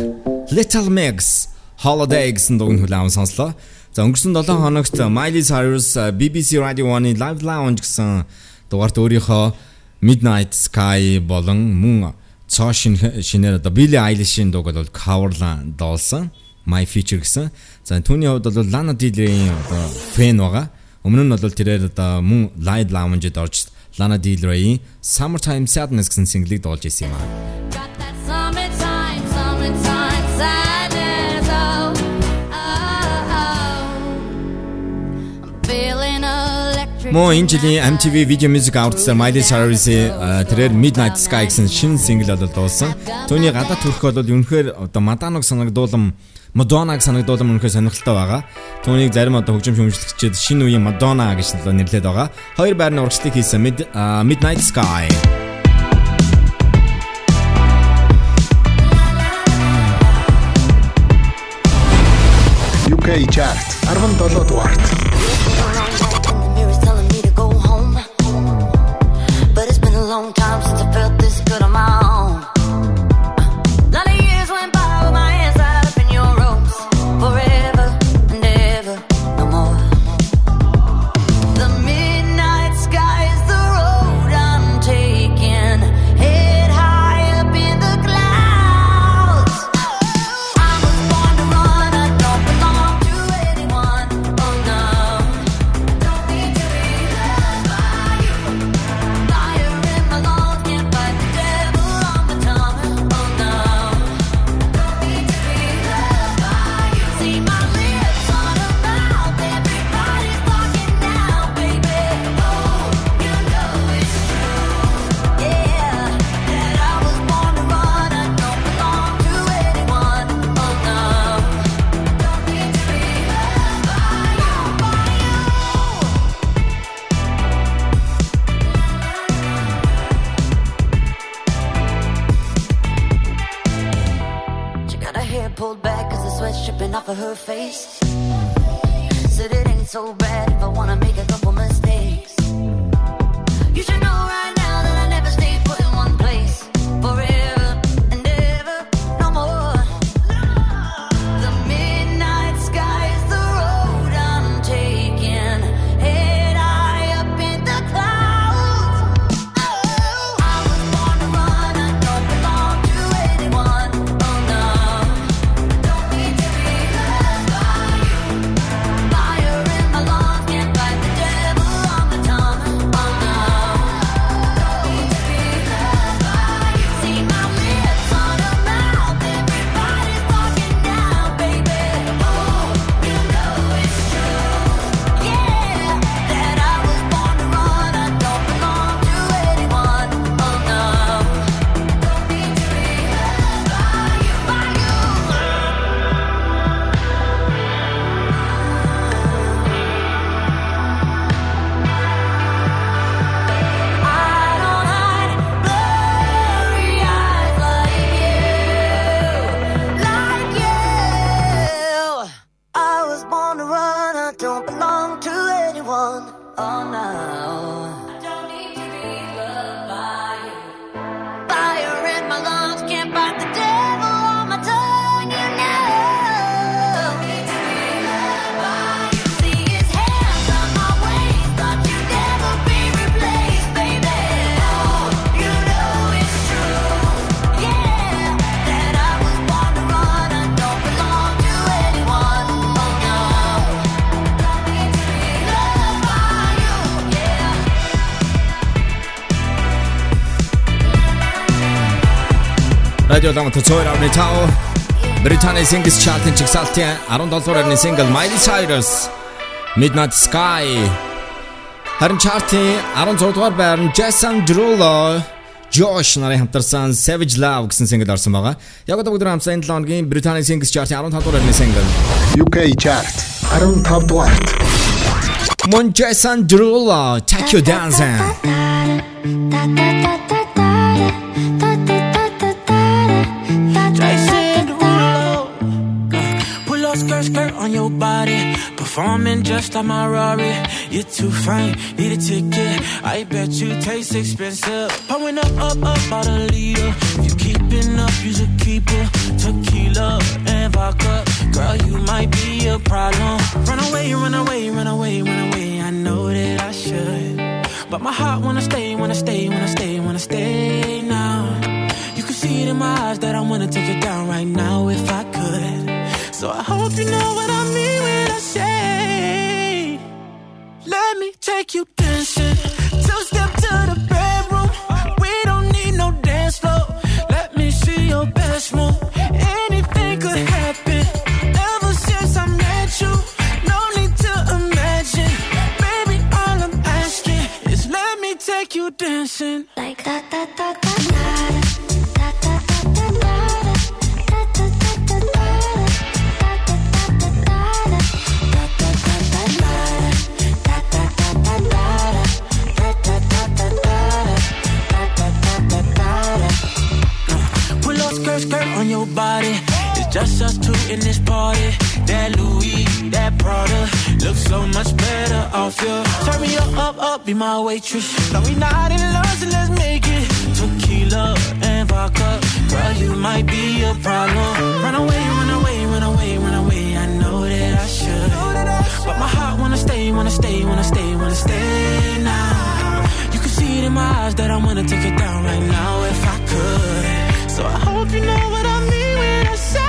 Little Mix Holiday гэсэн дууг хүлээвэн сонслоо. За өнгөрсөн 7 хоногт Miley Cyrus э, BBC Radio 1-ийн Live Lounge гэсэн дугаарт өөрийнхөө Midnight Sky болон мөн цоо шинээр одоо Billie Eilish-ийн дууг бол coverlan доолсон My Future гэсэн. За түүний хувьд бол Lana Del Rey-ийн одоо фэн байгаа. Өмнө нь бол тэрээр одоо мөн Live Lounge-д орж Lana Del Rey-ийн Summertime Sadness гэсэн single-ийг дуулж ирсэн юм аа. Мөн энэ жилийн MTV Video Music Awards-аар Miley Cyrus-ийн э, тэрээр Midnight Sky гэсэн шинэ single болоод дуулсан. Төвний гадаад төрх бол үнэхээр одоо Madonna-г санагдуулам Мадонаг санагдвал мөнхөө сонирхолтой байгаа. Түүнийг зарим одоо хөгжим шүмжлэгчид шинэ үеийн Мадона гэж нэрлээд байгаа. Хоёр байрны урагшлыг хийсэн Midnight Sky. UK chart 17 дугаарт Radio Lama Tsoyravны тау Британий Singles Chart-ын чигсалтын 17 дугаар орны single Miley Cyrus. Midnight Sky. Харин chart-ийн 16 дугаар байрны Jason Derulo Josh нарын хамтарсан Savage Love гэсэн single орсон байгаа. Яг одоо бүгд хамтсаа энэ 7 хоногийн Британий Singles Chart-ийн 15 дугаар орны single. UK Chart. 15 дугаар Mon Jason Derulo Take Your Dancing. inside my Rari. You're too fine, need a ticket. I bet you taste expensive. Pouring up, up, up, out a liter. If you keeping up, you should keep it. Tequila just us two in this party. That Louis, that Prada, looks so much better off you. Turn me up, up, up, be my waitress. No, we not in love, so let's make it. Tequila and vodka, girl, you might be a problem. Run away, run away, run away, run away. I know that I should, but my heart wanna stay, wanna stay, wanna stay, wanna stay now. You can see it in my eyes that I wanna take it down right now if I could. So I hope you know what I mean when I say,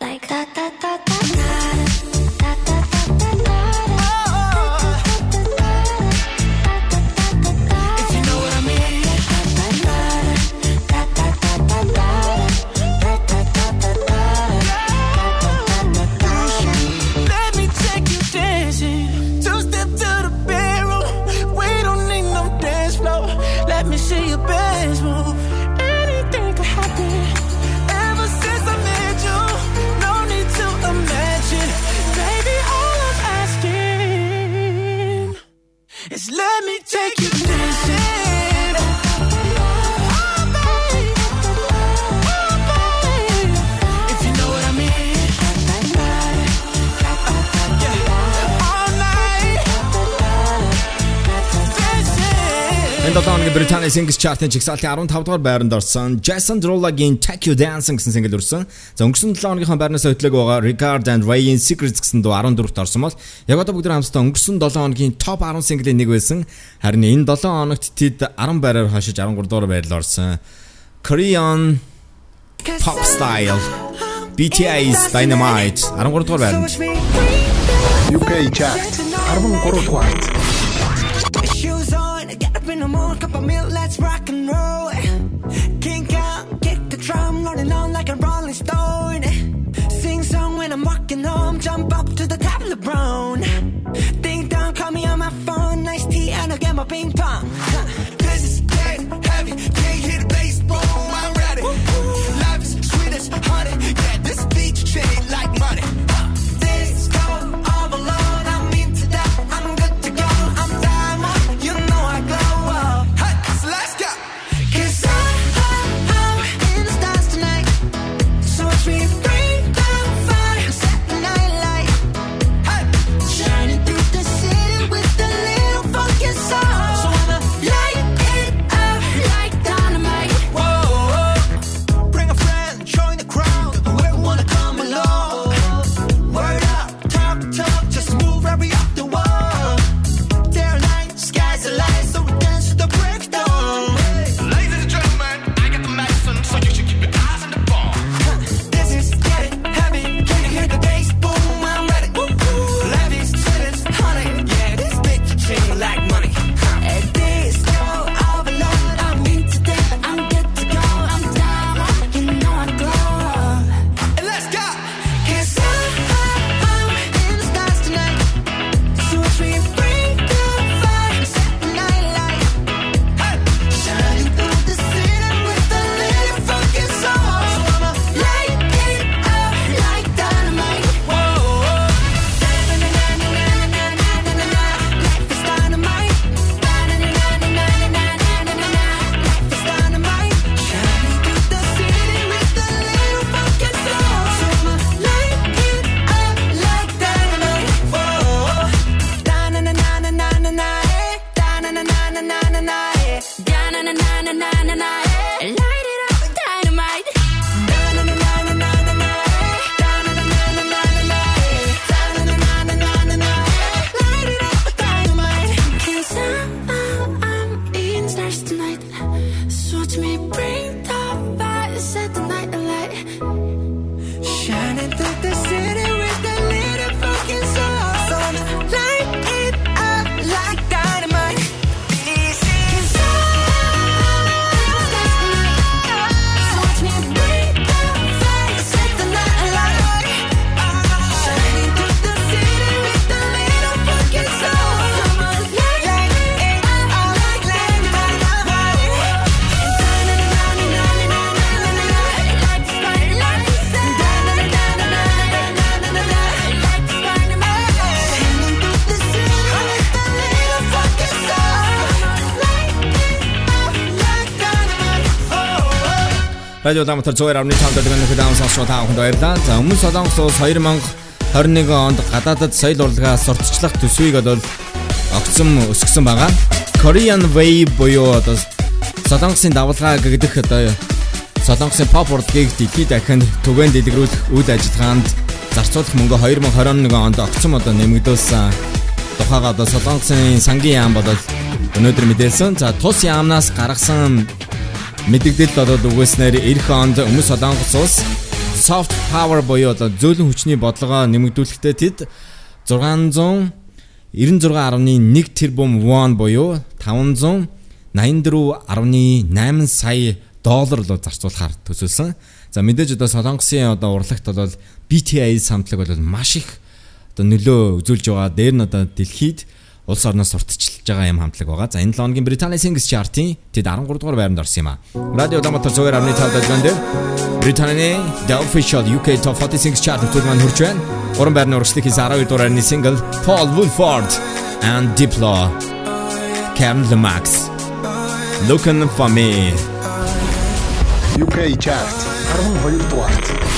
Энэ 7 хоногийн Британий Singles Chart-ын жигсаалтын 15 дугаар байранд орсон Jason Derulo-гийн Take You Dancing гэсэн single өрсөн. За өнгөрсөн 7 хоногийнхаа байрнаас хөтлөөг байгаа Regard and Ryan Secrets гэсэн дуу 14-т орсон бол яг одоо бүгд хамтдаа өнгөрсөн 7 хоногийн топ 10 single-ийн нэг байсан. Харин энэ 7 хоногт тэд 10 байраар хашиж 13 дугаар байрлал орсон. Korean Pop Style BTS Dynamite 13 дугаар байранд. UK Chart 13 дугаарт. The morning, cup of milk, let's rock and roll. Kink out, kick the drum, rolling on like a rolling stone. Sing song when I'm walking home, jump up to the top of the brown. Ding dong, call me on my phone, nice tea, and I'll get my ping pong. Huh. Радио дамтар 102.5 дэх нөхөд аав сонсож та бүхэнд баярлалаа. За өмнө Солонгос улс 2021 онд гадаадад соёл урлагаа сурталчлах төсвийг одоо огцом өсгсөн байгаа. Korean Wave буюу одоо Солонгосын давалгаа гэгдэх одоо Солонгосын pop урлагийг дэлхийд дахинд түгээн дэлгэрүүлэх үйл ажиллагаанд зарцуулах мөнгө 2021 онд огцом одоо нэмэгдүүлсэн тухайга одоо Солонгосын сангийн яам бодол өнөөдөр мэдээлсэн. За тус яамнаас гаргасан мэдээлэл болоод үгээснээр эх онд өмнө Солонгос улс soft power буюу одоо зөөлөн хүчний бодлогоо нэмэгдүүлэхдээ тэд 696.1 тэрбум вон буюу 584.8 сая доллар руу зарцуулахаар төсөөлсөн. За мэдээж одоо Солонгосын одоо урлагт бол BTI самтлаг бол маш их одоо нөлөө үзүүлж байгаа. Дээр нь одоо дэлхийд улс орноос сурталчилж байгаа юм хамтлаг байгаа. За энэ 7 хоногийн Британий Singles Chart-ийн тэд 13 дугаар байранд орсон юм а. Радио зүгээр амны талд ажиллан дээр Британий The Official UK Top 40 Singles Chart төв маань хурж байна. Гурван байрны урагшлыг хийсэн 12 дугаарны single Paul Woolford and Diplo Karen Max Looking for me UK Chart 12 дугаарт.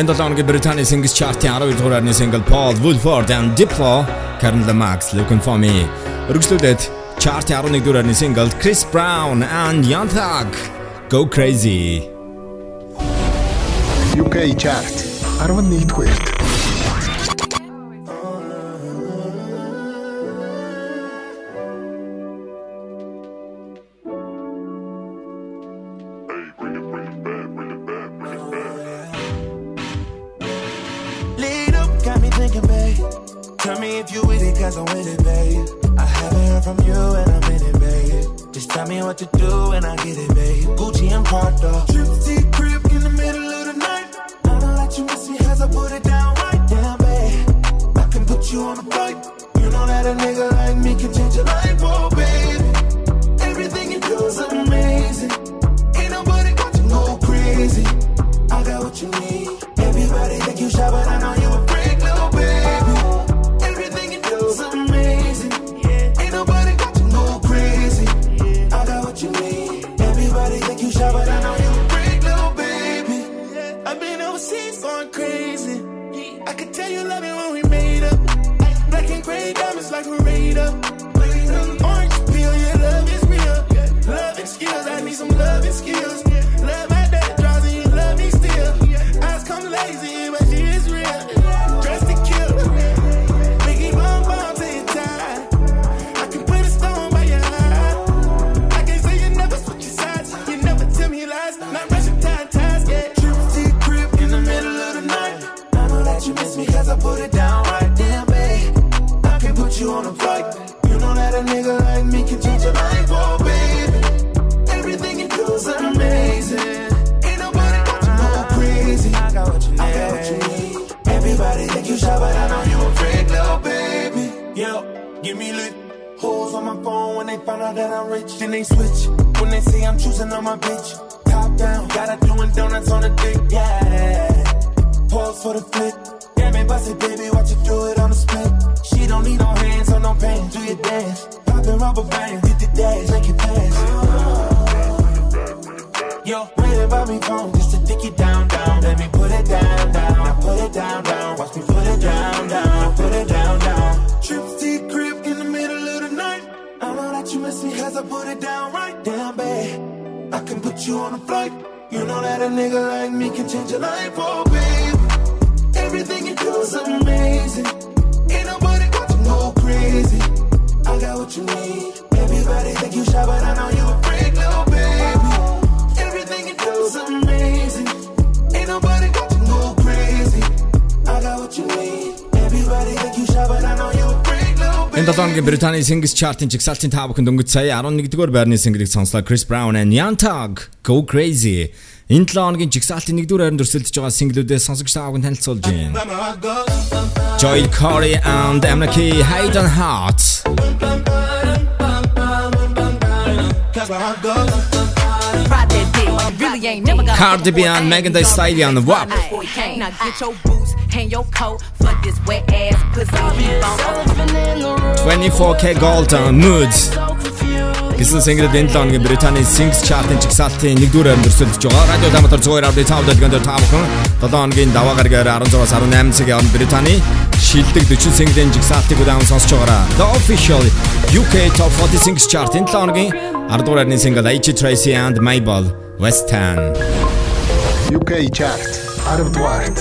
Энэ 7 хоногийн Британий Singles Chart-ийн 12 дугаарны single Paul Woolford and Diplo Karen Max Looking for me. Өргөжлүүлээд chart-ийн 11 дугаарны single Chris Brown and Young Thug Go Crazy. UK Chart 11 дугаарт. Энэ долооногийн Британий Singles Chart-ын жигсаалтын таа бүхэнд өнгөц сая 11-р байрны single-ийг сонслоо Chris Brown and Young Thug Go Crazy. Энэ долооногийн жигсаалтын 1-р хайранд өрсөлдөж байгаа single-үүдээ сонсогч таа бүхэнд танилцуулж байна. Joy Corey and Amnaki Hayden Heart. Cardi B and Megan Thee Stallion WAP. Now get your booty in your coat for this wet ass pussy. 24K Gold Moods. Гэсэн single-д энэ 7 оны Британийн Singles Chart-ын чигсалтын 1-р аймд өрсөлдөж байгаа. Радио Даматар 102.5 дэлгэнд та бүхэн 7 оны даваа гаргаар 16-аас 18 цагийн хооронд Британийн шилдэг 40 single-ийн жигсаалтыг удаан сонсож байгаараа. The Official UK Top 40 Singles Chart-ын 7 оны 10-р айрны single H Tracy and Mabel Western UK Chart 10 дугаарт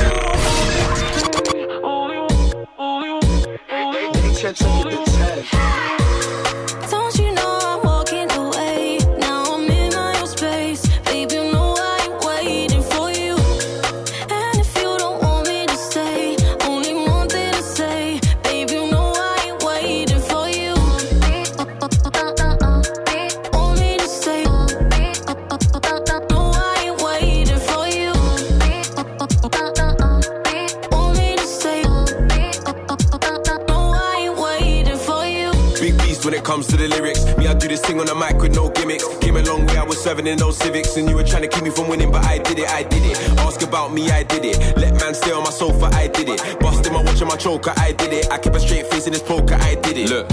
sing on the mic with no gimmicks. Came a long way, I was serving in those civics. And you were trying to keep me from winning, but I did it, I did it. Ask about me, I did it. Let man stay on my sofa, I did it. Busting my watch and my choker, I did it. I keep a straight face in this poker, I did it. Look.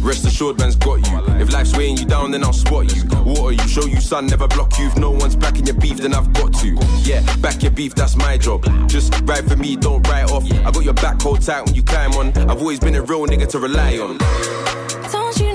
Rest assured, man's got you. If life's weighing you down, then I'll spot you. Water you, show you sun, never block you. If no one's backing your beef, then I've got to. Yeah, back your beef, that's my job. Just ride for me, don't write off. I got your back, hold tight when you climb on. I've always been a real nigga to rely on. Don't you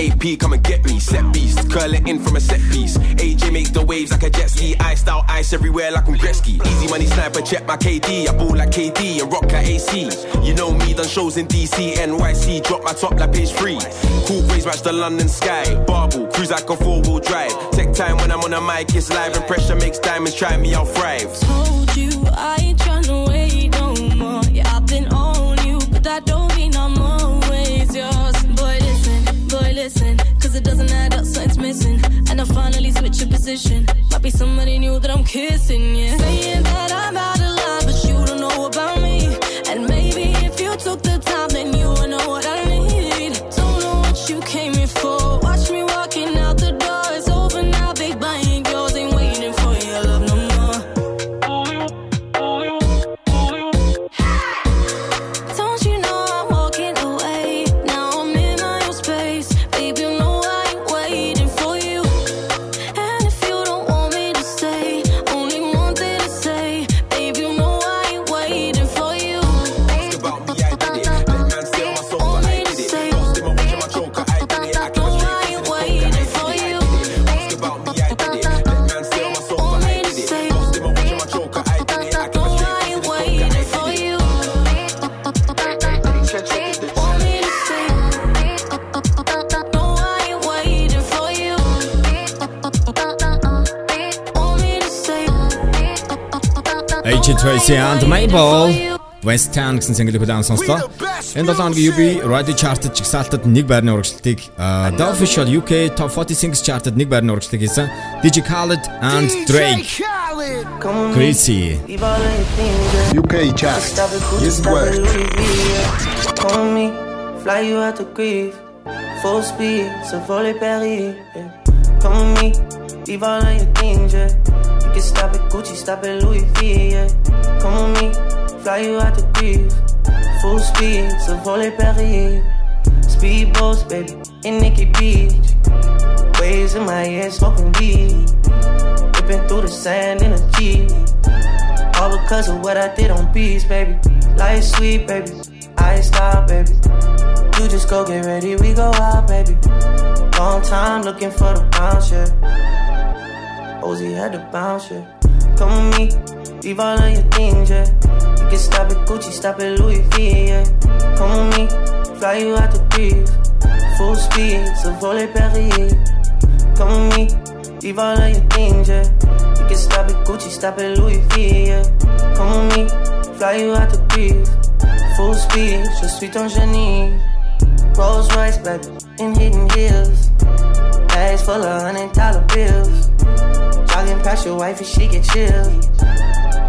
AP, come and get me. Set beast, curl it in from a set piece. AJ make the waves like a jet ski. Iced out ice everywhere like I'm Gretzky. Easy money sniper, check my KD. I ball like KD and rock like AC. You know me, done shows in DC, NYC. Drop my top like page three. Cool breeze match the London sky. Barbell, cruise like a four wheel drive. Take time when I'm on a mic, it's live and pressure makes diamonds. Try me, I'll thrive. told you I doesn't add up, something's missing. And I finally switch your position. Might be somebody new that I'm kissing, yeah. Saying that I'm out of line, but you don't know about me. And maybe бол West Ten гэсэн single-ийг хүлээн сонслоо. Энэ 7 хоногийн UB Radio Chart-д чигсаалтад нэг байрны The Official UK Top 40 Singles Chart-д нэг байрны урагшлалтыг хийсэн DJ Khaled and Drake. Crazy. UK Chart. Yes word. Call me, fly you out to grief. Full speed, so volley Paris. Call me, leave all of your things, yeah. You can stop at Gucci, stop at Louis V, yeah. Come with me, fly you out to Greece. Full speed, so volley Paris. Speedboats, baby, in Nikki Beach. Waves in my head, smoking weed. Ripping through the sand in a Jeep. All because of what I did on beats, baby. Life sweet, baby. I stop, baby. You just go get ready, we go out, baby. Long time looking for the bounce, yeah. Ozzy had to bounce, yeah. Come with me, leave all of your things, yeah. You can stop at Gucci, stop at Louis V, yeah. Come with me, fly you out to Greece. Full speed, so volley Paris. Come with me, leave all of your things, yeah. You can stop at Gucci, stop at Louis V, yeah. Come with me, fly you out to Greece. Full speed, je suis ton génie. Rolls Royce, baby, in hidden hills. Bags full of hundred dollar bills. Jogging past your wife and she get chill.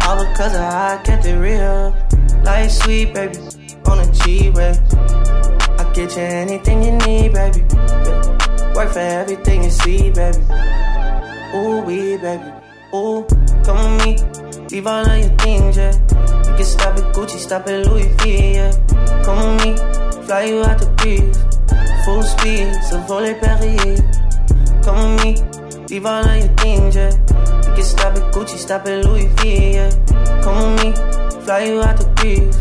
All because of how I kept it real. Life sweet, baby, on a G-Way. I get you anything you need, baby. Work for everything you see, baby. Ooh, we, baby. Ooh, come with me. Leave all of your things, yeah. You can stop at Gucci, stop at Louis V, yeah. Come with me. Fly you out to Greece. Full speed, so volley Paris. Come with me. Leave all of your things, yeah. You can stop at Gucci, stop at Louis V, yeah. Come with me. Fly you out to Greece.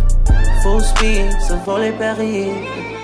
Full speed, so volley Paris.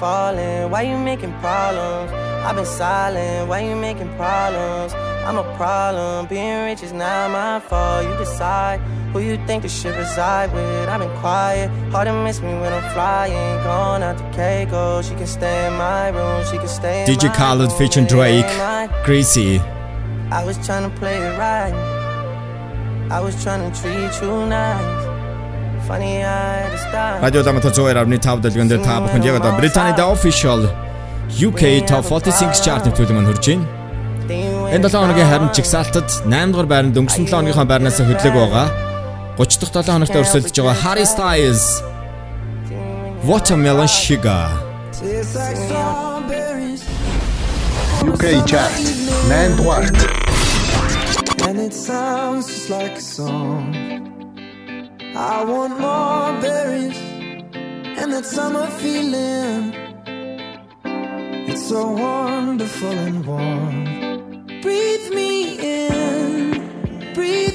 Falling, why you making problems? I've been silent, why you making problems? I'm a problem, being rich is not my fault. You decide who you think the ship reside with. I've been quiet, hard to miss me when I'm flying. Gone out to Keiko, she can stay in my room, she can stay in DJ my Khaled featuring Drake. Crazy. I was trying to play it right. I was trying to treat you nice. Funny I had to stop. Радио Даматар 102.5 дэлгэн дээр та бүхэнд яг одоо Британий The Official UK Top 40 Singles Chart-ийн төлөв маань хүрж байна. Энэ 7 хоногийн харин чигсаалтад 8 дугаар байранд өнгөрсөн 7 хоногийнхоо байрнаас хөдлөг байгаа. 30 дахь 7 хоногт өрсөлдөж байгаа Harry Styles Watermelon Sugar. UK Chart. 8 дугаарт. and it sounds just like a song. I want more berries and that summer feeling. It's so wonderful and warm. Breathe me in, breathe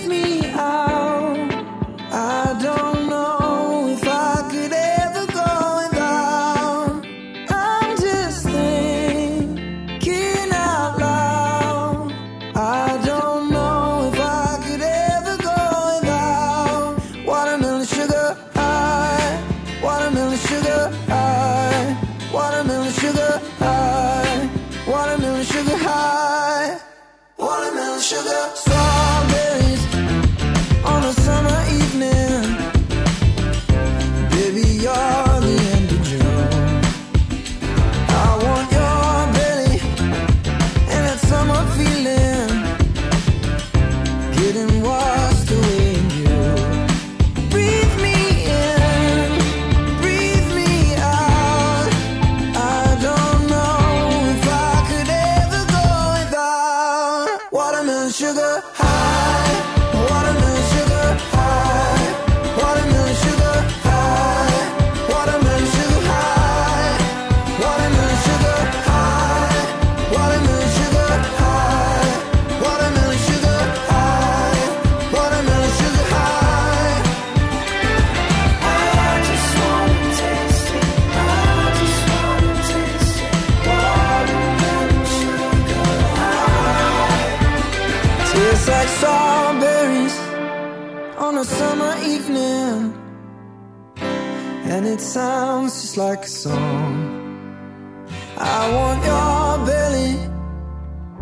like a song. I want your belly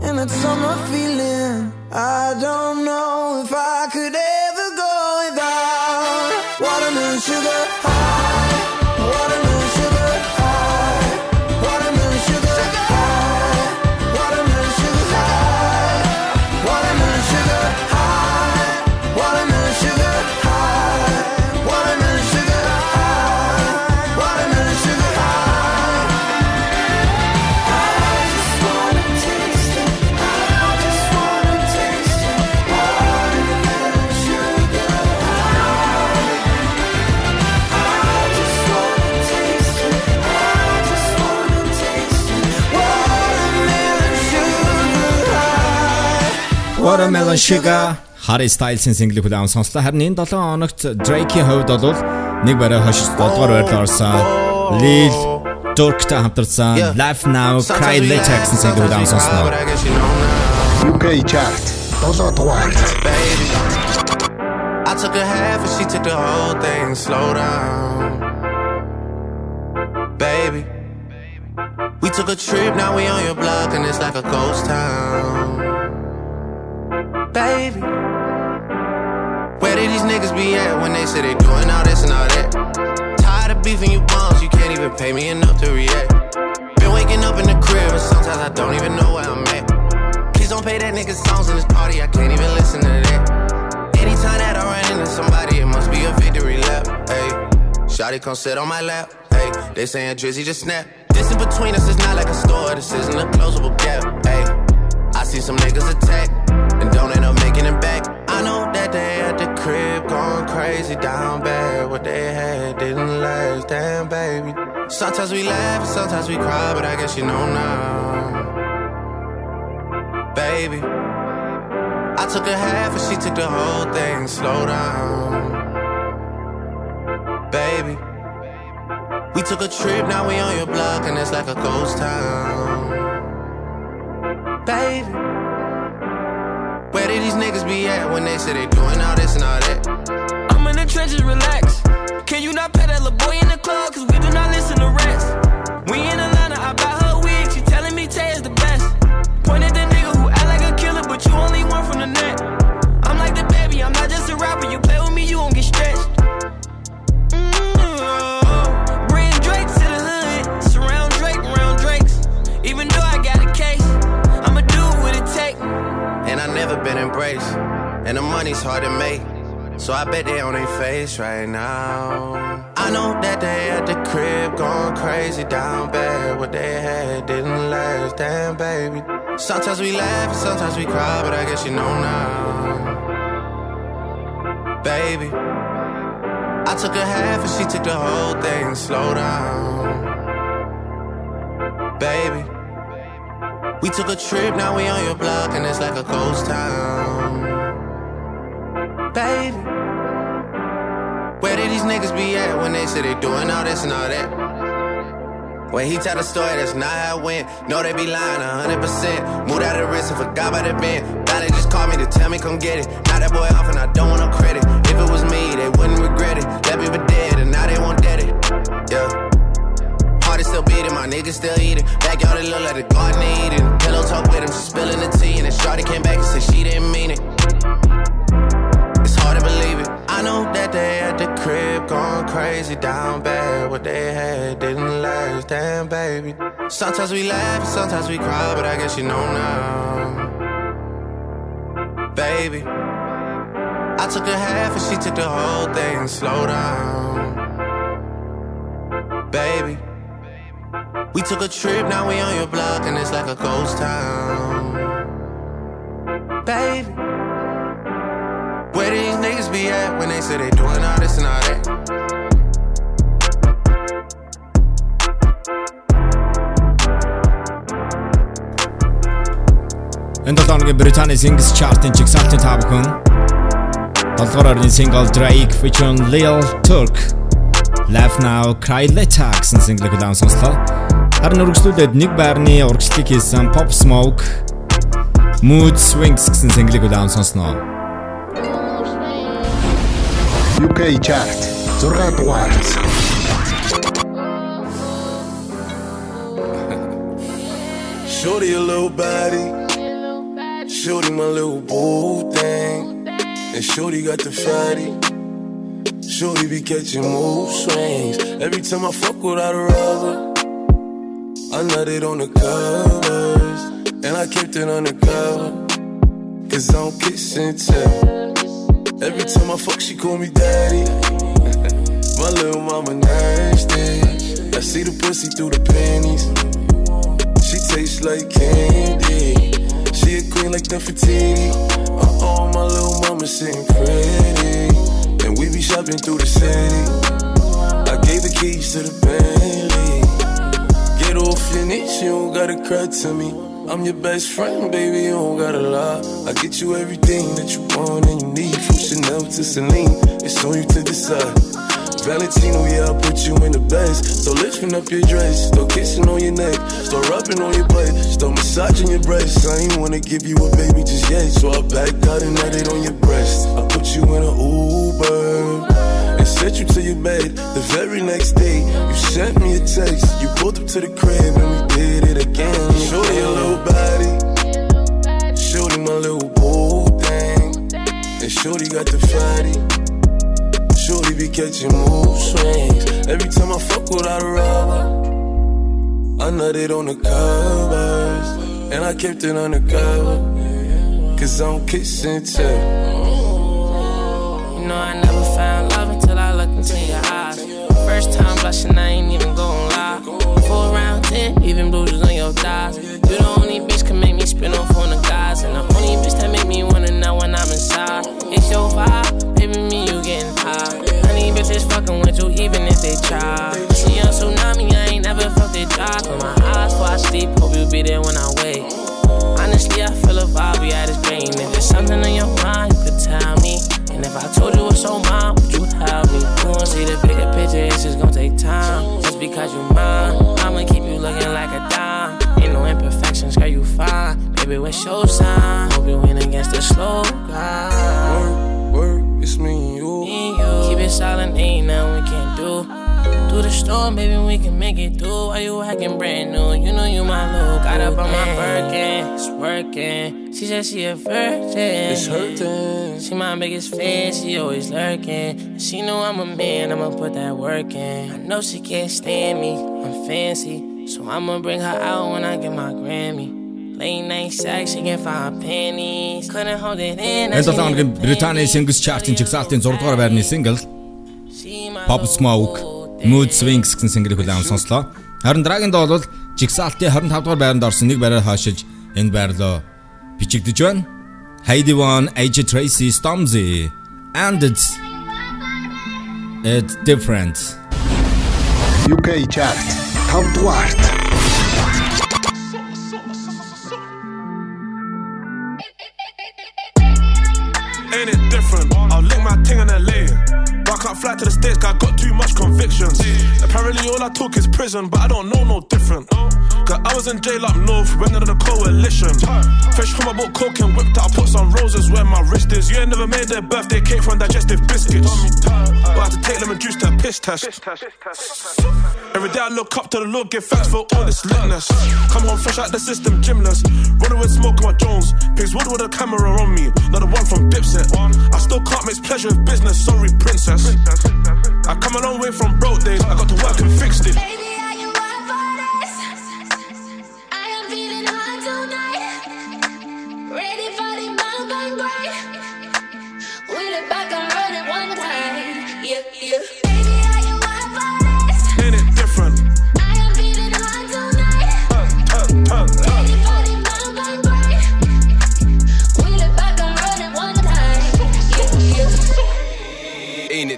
and that summer feeling. I don't know if I Watermelon Sugar Harry Styles-ийн single хүлээвэн сонслоо. Харин энэ 7 хоногт Drake-ийн хувьд бол нэг барай хошиж 7 дугаар байрлал орсон. Lil Durk-тай хамтарсан Life Now Cry Later гэсэн single хүлээвэн сонслоо. UK chart 7 дугаар. I took a half and she took the whole thing. Slow down, baby. We took a trip, now we on your block and it's like a ghost town, baby. Where did these niggas be at when they say they doing all this and all that? Tired of beefing you bums, you can't even pay me enough to react. Been waking up in the crib and sometimes I don't even know where I'm at. Please don't play that nigga songs in this party, I can't even listen to that. Anytime that I run into somebody, it must be a victory lap. Hey, Shotty come sit on my lap. Hey, they saying Drizzy just snap. This in between us is not like a store, this isn't a closable gap. Hey, I see some niggas attack back. I know that they at the crib going crazy down bad. What they had didn't last, damn baby. Sometimes we laugh, sometimes we cry, but I guess you know now, baby. I took a half and she took the whole thing. Slow down, baby. We took a trip, now we on your block and it's like a ghost town, baby. Where did these niggas be at when they say they doing all this and all that? I'm in the trenches, relax. Can you not pet that little boy in the club? Cause we do not listen to rest. We in Atlanta, I buy embraced. And the money's hard to make. So I bet they on their face right now. I know that they at the crib going crazy down bad. What they had didn't last, damn baby. Sometimes we laugh and sometimes we cry, but I guess you know now. Baby, I took a half and she took the whole thing. Slow down. We took a trip, now we on your block, and it's like a ghost town. Baby, where did these niggas be at when they say they doing all this and all that? When he tell the story, that's not how it went. No, they be lying 100%. Moved out of the risk and forgot about the bend. Now they just call me to tell me come get it. Now that boy off and I don't want no credit. If it was me, they wouldn't regret it. Left me for dead and now they won't dead it. Yeah. Is still beating, my niggas still eating. Backyard it look like the garden eating. Pillow talk with him, she spilling the tea. And then Shorty came back and said she didn't mean it. It's hard to believe it. I know that they at the crib going crazy down bad. What they had didn't last, damn baby. Sometimes we laugh, sometimes we cry, but I guess you know now. Baby, I took a half and she took the whole thing. Slow down, baby. We took a trip, now we on your block, and it's like a ghost town. Baby, where these niggas be at when they say they doing all this and all that? Энэ 7 оны Британий Singles Chart-ын чигсалтын та бүхэн 7-р орны single Drake featuring Lil Durk Laugh Now Cry Later гэсэн single-ийг удаан. Харин үргэлжлүүлээд нэг байрны урагшлыг хийсэн Pop Smoke Mood Swings гэсэн single-ийг удаан сонсноо. UK Chart 6 дугаар. Shorty a little body. Shorty my little boo thing. And Shorty got the fatty. Shorty be catching mood swings. Every time I fuck without a rubber. I nutted on the covers. And I kept it undercover. Cause I don't kiss and tell. Every time I fuck, she call me daddy. my little mama nasty. I see the pussy through the panties. She tastes like candy. She a queen like Nefertiti. Uh oh, my little mama sitting pretty. And we be shopping through the city. I gave the keys to the Bentley. Get off your niche, you don't gotta cry to me. I'm your best friend, baby, you don't gotta lie. I get you everything that you want and you need. From Chanel to Celine, it's on you to decide. Valentino, yeah, I put you in the best. So lifting up your dress, start kissing on your neck, start rubbing on your butt, start massaging your breasts. I ain't wanna give you a baby just yet, so I backed out and nutted on your breast. I put you in an Uber sent you to your bed. The very next day, you sent me a text. You pulled up to the crib and we did it again. Shorty a little body, shorty my little boo thing, and shorty got the fatty. Shorty be catching mood swings. Every time I fuck without a rubber, I nutted on the covers. And I kept it undercover. Cause I don't kiss and tell. First time blushing, I ain't even gon' lie. Four round ten, even bruises on your thighs. You the only bitch can make me spin off on the guys, and the only bitch that make me wanna know when I'm inside. It's your vibe, baby, me you getting high. Honey bitches fucking with you even if they try. See a tsunami, I ain't never felt it dry. Close my eyes before I sleep, hope you be there when I wake. Honestly, I feel a vibe, we at this brain. If there's something on your mind, if I told you what's on mine, would you help me? You won't see the bigger picture, it's just gonna take time. Just because you're mine, I'ma keep you looking like a dime. Ain't no imperfections, girl, you fine. Baby, what's your sign? Hope you win against the slow guy. Work, work, it's me and you. Keep it silent, ain't nothing we can't do. Through the storm, baby, we can make it through. Why you acting brand new? You know you my little. Got up on my Birkin, it's working. She said she a virgin. It's hurting. She my biggest fan, she always lurking. She know I'm a man, I'ma put that work in. I know she can't stand me, I'm fancy. So I'ma bring her out when I get my Grammy. Late night sex, she can find pennies. Couldn't hold it in. Энэ 7 хоногийн Британий Singles Chart-ын жигсаалтын 6 дугаар байрны single Pop Smoke Mood Swing гэсэн single хүлээм сонслоо. Харин дараагийнда бол Jigsaw-ийн 25 дугаар байранд орсон нэг байраар хаашиж энэ байрлоо бичигдэж байна. Headie One, AJ Tracey, Stormzy and it's it's different. UK chart 5 дугаарт And it different. My ting in LA. But I can't fly to the States, cause I got too much convictions. Apparently, all I talk is prison, but I don't know no different. Cause I was in jail up north, went under the coalition. Fresh from I bought coke and whipped out, put some roses where my wrist is. You ain't never made their birthday cake from digestive biscuits. But I had to take lemon juice to a piss test. Every day I look up to the Lord, give thanks for all this litness. Come home fresh out the system, gymless. Running with smoke on my Jones. Pigs wood with a camera on me, not the one from Dipset. I still can't mix pleasure business, sorry, princess. I come a long way from broke days, I got to work and fixed it. For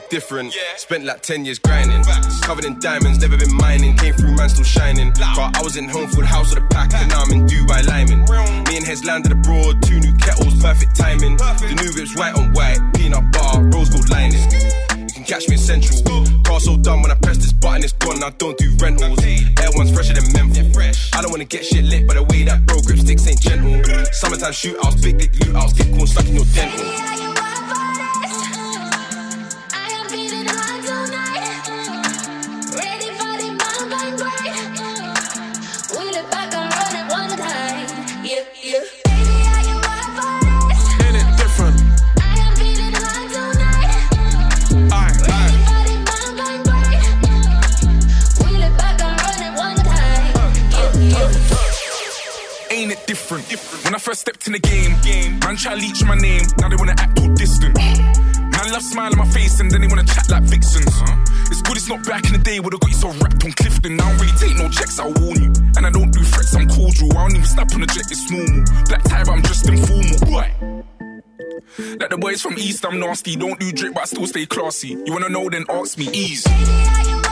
yeah. Different? Spent like 10 years grinding. Covered in diamonds, never been mining. Came through, man, still shining. But I was in home, full house with a pack, and now I'm in Dubai Lyman. Me and Hez landed abroad, two new kettles, perfect timing. The new whip's white on white, peanut butter, rose gold lining. You can catch me in Central. Car so done when I press this button, it's gone. I don't do rentals. Air one's fresher than menthol. I don't wanna get shit lit, but the way that bro grip sticks ain't gentle. Summertime shootouts, big dick loot outs, get corn stuck in your dental. Different? When I first stepped in the game, man try leech my name, now they wanna act all distant. Man love smile on my face and then they wanna chat like vixens. It's good it's not back in the day where they got you so wrapped on Clifton. I don't really take no checks, I'll warn you. And I don't do threats, I'm cordial. I don't even snap on the jet, it's normal. Black tie, but I'm just informal. Right. Like the boys from East, I'm nasty. Don't do drip, but I still stay classy. You wanna know, then ask me, ease. Ready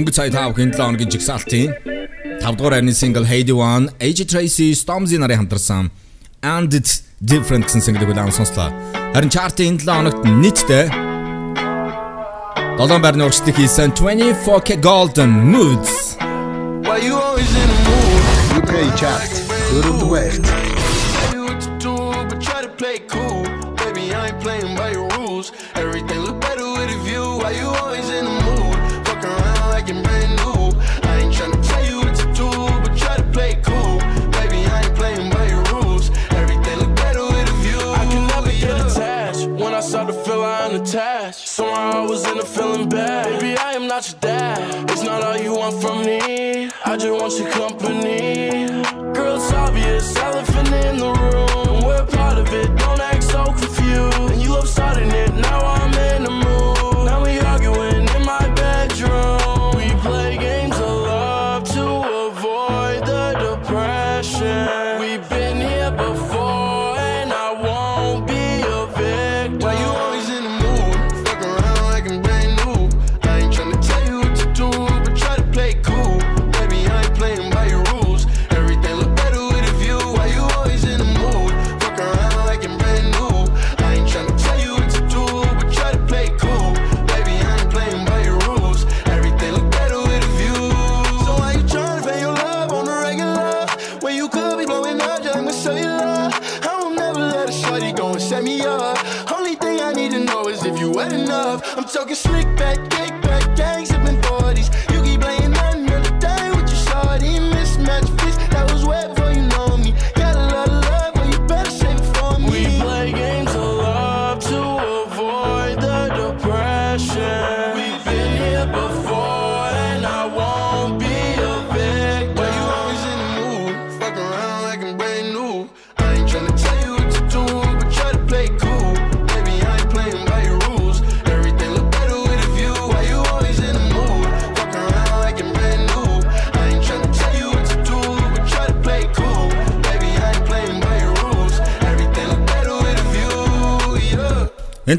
Дөнгөж сая 5 бүхэн 7 хоногийн жигсаалтын 5 дугаар айрны сингл Heidi One, AJ Tracy, Stormzy нарын хамтарсан And It's Different гэсэн single-ийг удаан сонслоо. Харин чартын 7 хоногт нийтдээ 7 байрны урагшлыг хийсэн 24K Golden Moods. Why you always in the mood? UK chart 4 дугаарт. Tell you what to do, but try to play cool. Baby, I ain't playing Somehow I was in a feeling bad. Baby, I am not your dad. It's not all you want from me. I just want your company. Girl, it's obvious. Elephant in the room. We're part of it. Don't act so confused. And you love starting it. Now I'm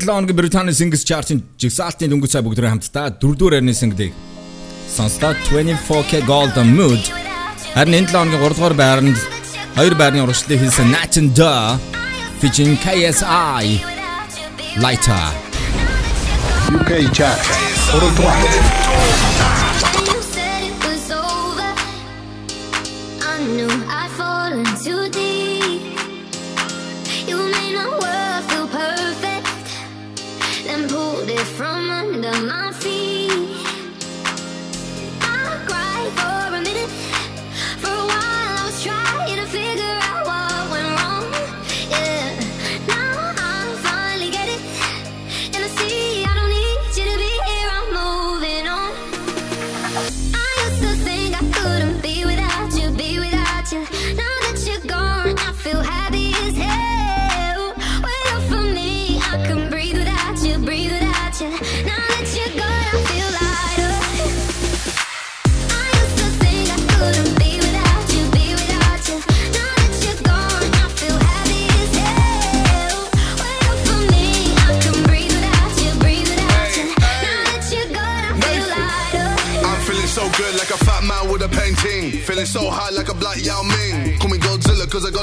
Энэ 7 хоногийн Британий Singles Chart-ын жигсаалтын дөнгөж цай бүгд хамтдаа 4-р байрны single-ийг сонслоо 24K Golden Mood. Харин энэ 7 хоногийн 3-р байранд 2 байрны урагшлалыг хийсэн Nat and Da featuring KSI Lighter. UK Chart. 3-р. said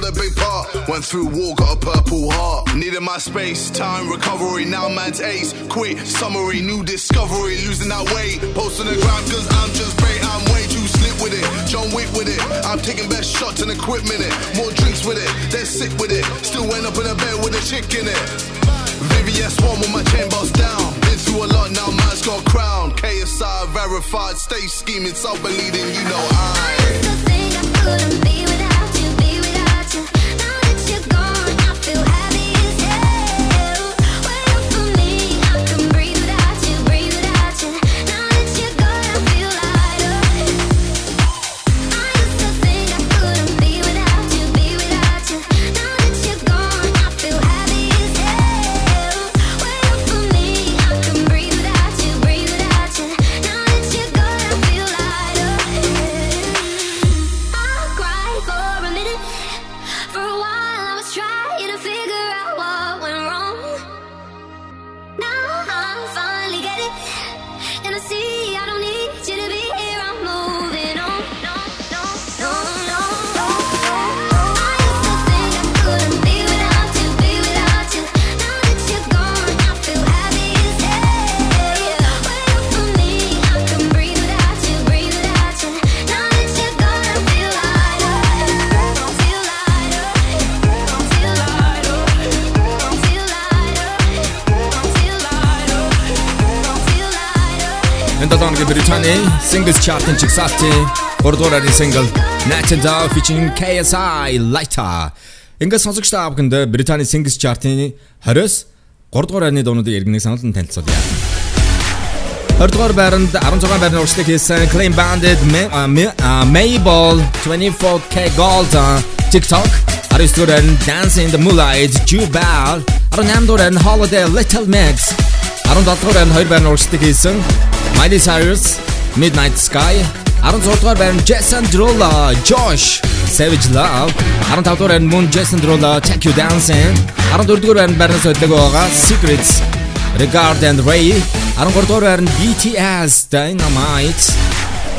got a big part. Went through war, got a purple heart. Needed my space, time, recovery. Now man's ace. Quit, summary, new discovery. Losing that weight. Post on the ground cause I'm just great. I'm way too slick with it. John Wick with it. I'm taking best shots and equipment it. More drinks with it. Then sick with it. Still went up in a bed with a chick in it. VVS one with my chain boss down. Been through a lot now, man's got crown. KSI verified, stay scheming, self believing, you know I. couldn't be without Singles Chart-ын чигсалтын 3 дугаар single. Nathan Dow featuring KSI Lighter. Ингээд сонсогч та бүхэнд Британий Singles Chart-ын 20-с 3 дугаар арны дуунуудыг иргэнэг санал нь танилцуулъя. 20 дугаар байранд 16 байрны урагшлаг хийсэн Clean Bandit Mabel 24K Gold TikTok. 19 дугаар нь Dance in the Moonlight Jubal. 18 дугаар нь Holiday Little Mix. 17 дугаар нь 2 байрны урагшлаг хийсэн Miley Cyrus. Midnight Sky. 16-р байранд Jason Derulo Josh Savage Love. 15-р байранд Moon Jason Derulo Take You Dancing. 14-р байранд байрнаас өдлөг байгаа Secrets Regard and Ray. 13-р байранд BTS Dynamite.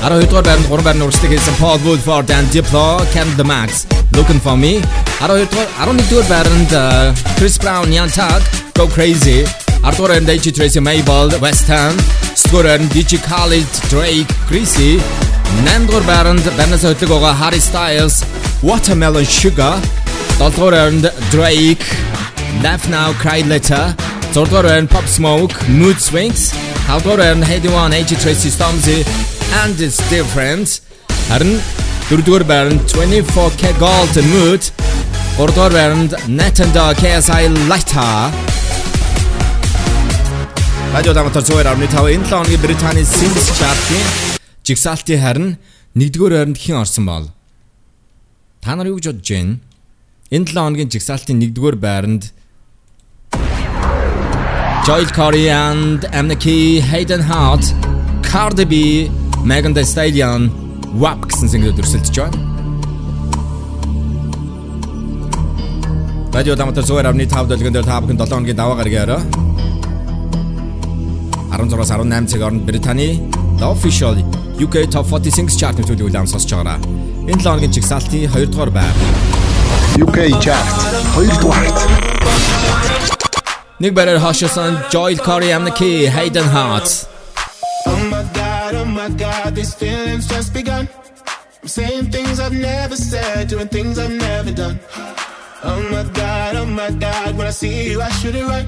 12-р байранд 3 байрны урагшлыг хийсэн Paul Woodford and Diplo Can the Max Looking for Me. 12-р 11-р байранд uh, Chris Brown Young Thug Go Crazy 10-р байранд AJ Tracy Mabel West Ham. 9-р байранд DJ Khaled Drake Greasy 8-р байранд байрнаас өдлөг байгаа Harry Styles. Watermelon Sugar. 7-р байранд Drake. Laugh Now Cry Later. 6-р байранд Pop Smoke Mood Swings. 5-р байранд Heady One AJ Tracy Stormzy. And It's Different. Харин 4-р байранд 24K Gold Mood. 3-р байранд Natanda KSI Lighter Радио дамтар зөөр авны тав энэ 7 хоногийн Британий Singles Chart-ийн жигсаалтын харин 1-р байранд хэн орсон бол? Та нар юу гэж бодож байна? Энэ 7 хоногийн жигсаалтын 1-р байранд Joel Corey and Amnaki Hayden Hart Cardi B Megan Thee Stallion WAP гэсэн single дүрсэлдэж байна. Радио дамтар зөөр авны 5 дэлгэн дээр та бүхэн 7 хоногийн даваа гаргаараа 16-аас 18 цаг хооронд Британий The Official UK Top 40 Singles Chart-ын төлөв удаан сонсож байгаараа. Энэ 7 хоногийн чигсалтын 2 дугаар байр. UK Chart 2 дугаарт. Нэг бараар хашаасан Joel Corey and the Key Hayden Hearts. Oh my god, oh my god, these feelings just begun. I'm saying things I've never said, doing things I've never done. Oh my god, oh my god, when I see you, I should it right.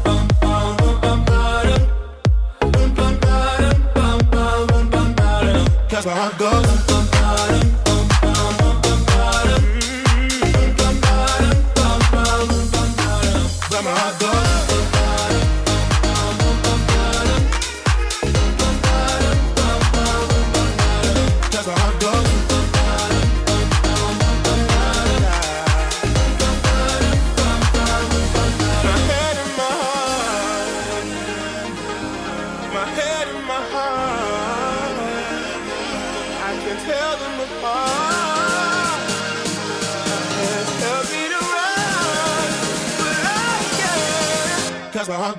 that's where I go.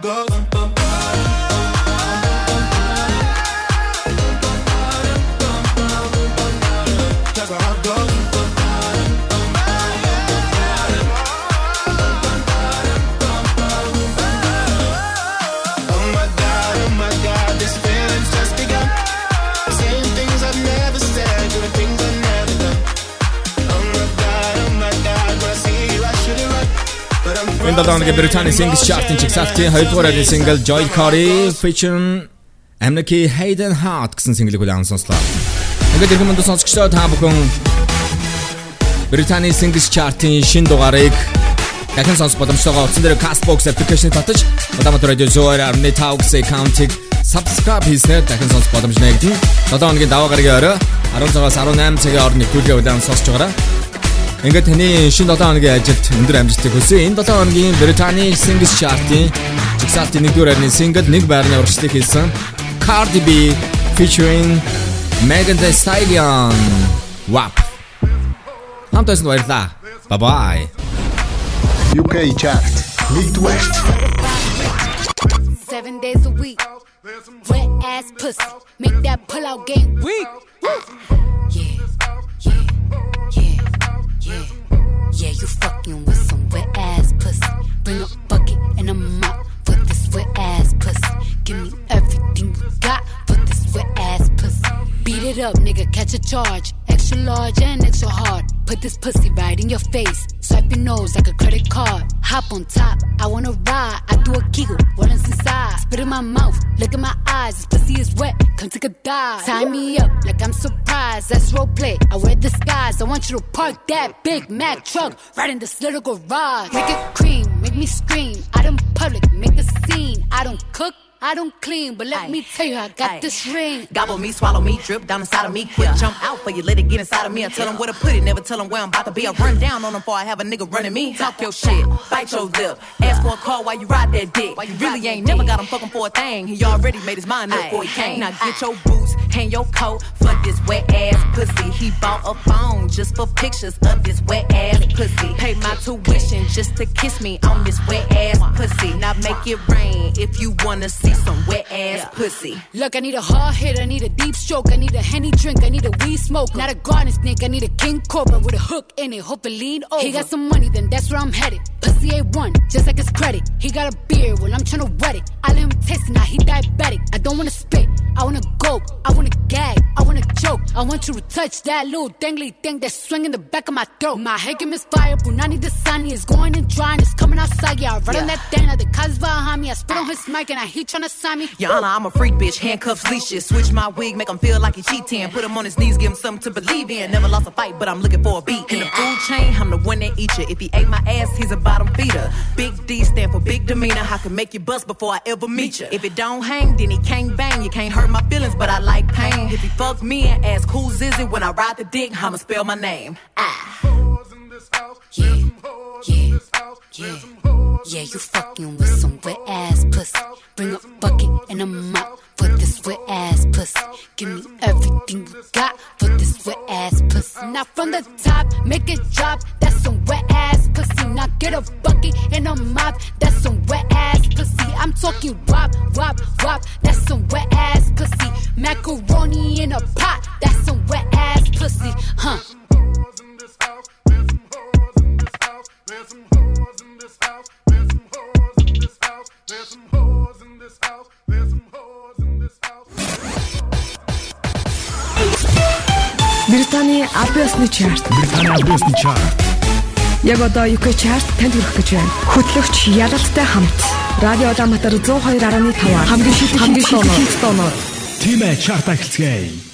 Goes. 2007 оны Британий Singles Chart-ын чигсалтын 2 дугаар айны single Joy Corey featuring Amnesty Hayden Hart гэсэн single-ийг хүлээн сонслоо. Ингээд ирэх мөндөө сонсогчдоо та бүхэн Британий Singles Chart-ын шин дугаарыг дахин сонсох боломжтойгоо утсан дээр Castbox application татаж Улаанбаатар радио зөөр арны тавгсэй каунтыг subscribe хийснээр дахин сонсох боломж нэгдэн 7 өдрийн даваа гарагийн орой 16-аас 18 цагийн хооронд нэвтрүүлгээ хүлээн сонсож байгаарай. Ингээд таны шинэ 7 хоногийн ажилд өндөр амжилтыг хүсье. Энэ 7 хоногийн Британий Singles Chart-ын жигсаалтын 1-р байрны single нэг байрны урагшлыг хийсэн Cardi B featuring Megan Thee Stallion. WAP. Хамтаас нь баярлаа. Bye bye. UK Chart Midwest Seven days a week. Wet ass pussy. Make that pull out game weak. Yeah, you fucking with some wet ass pussy. Bring a it up, nigga, catch a charge. Extra large and extra hard. Put this pussy right in your face. Swipe your nose like a credit card. Hop on top, I wanna ride. I do a what is inside? Spit in my mouth, look in my eyes. This pussy is wet, come take a dive. Tie me up like I'm surprised. That's role play. I wear disguise. I want you to park that Big Mac truck right in this little garage. Make it cream, make me scream. Out in public, make a scene. I don't cook. I don't clean, but let me tell you, I got this ring. Gobble me, swallow me, drip down inside of me. Quick jump out for you, let it get inside of me. I tell them where to put it, never tell them where I'm about to be. I run down on them before I have a nigga running me. Talk your shit, bite your lip. Ask for a call while you ride that dick. You really ain't never got him fucking for a thing. He already made his mind up before he came. Now get your boots, hang your coat Fuck this wet ass pussy. He bought a phone just for pictures of this wet ass pussy. Pay my tuition just to kiss me on this wet ass pussy. Now make it rain if you wanna see some wet ass pussy. Look, I need a hard hit, I need a deep stroke, I need a henny drink, I need a weed smoke. Not a garden snake, I need a king cobra with a hook in it. Hope it lean over. He got some money, then that's where I'm headed. Pussy A1, just like his credit. He got a beard, well, I'm tryna wet it. I let him taste it, now he diabetic. I don't wanna spit, I wanna go, I wanna gag, I wanna choke. I want you to touch that little dangly thing that's swinging the back of my throat. My game is fire, Punani the sunny is going and drying, it's coming outside. Yeah, I run on that thing, now the cuz behind me. I spit on his mic and I he tryna sign me. Your Honor, I'm a freak bitch, handcuffs, leashes. Switch my wig, make him feel like he cheating. Put him on his knees, give him something to believe in. Never lost a fight, but I'm looking for a beat. In the food chain, I'm the one that eat you. If he ate my ass, he's a bottom feeder. Big D stand for big demeanor. I can make you bust before I ever meet you. If it don't hang, then he can't bang. You can't hurt my feelings, but I like pain. If he fuck me and ask who's is it when I ride the dick, I'ma spell my name. Ah. Yeah, yeah, yeah. Yeah, you fucking with some wet ass pussy. Bring a bucket and a mop for this wet ass pussy. Give me everything you got for this wet ass pussy. Now from the top, make it drop. That's some wet ass pussy. Now get a bucket and a mop. That's some wet ass pussy. I'm talking wop, wop, wop. That's some wet ass pussy. Macaroni in a pot. That's some wet ass pussy. Huh? There's some hoes in this house. There's some hoes in this house. There's some hoes in this house. There's some hoes in this house. Британий Абиосны чарт. Британий Абиосны чарт. Яг одоо UK чарт танд хүрэх гэж байна. Хөтлөгч Ялалттай хамт Радио Улаанбаатар 102.5 хамгийн шилдэг хамгийн шилдэг тоноор. Тимэ чарт ахилцгээе.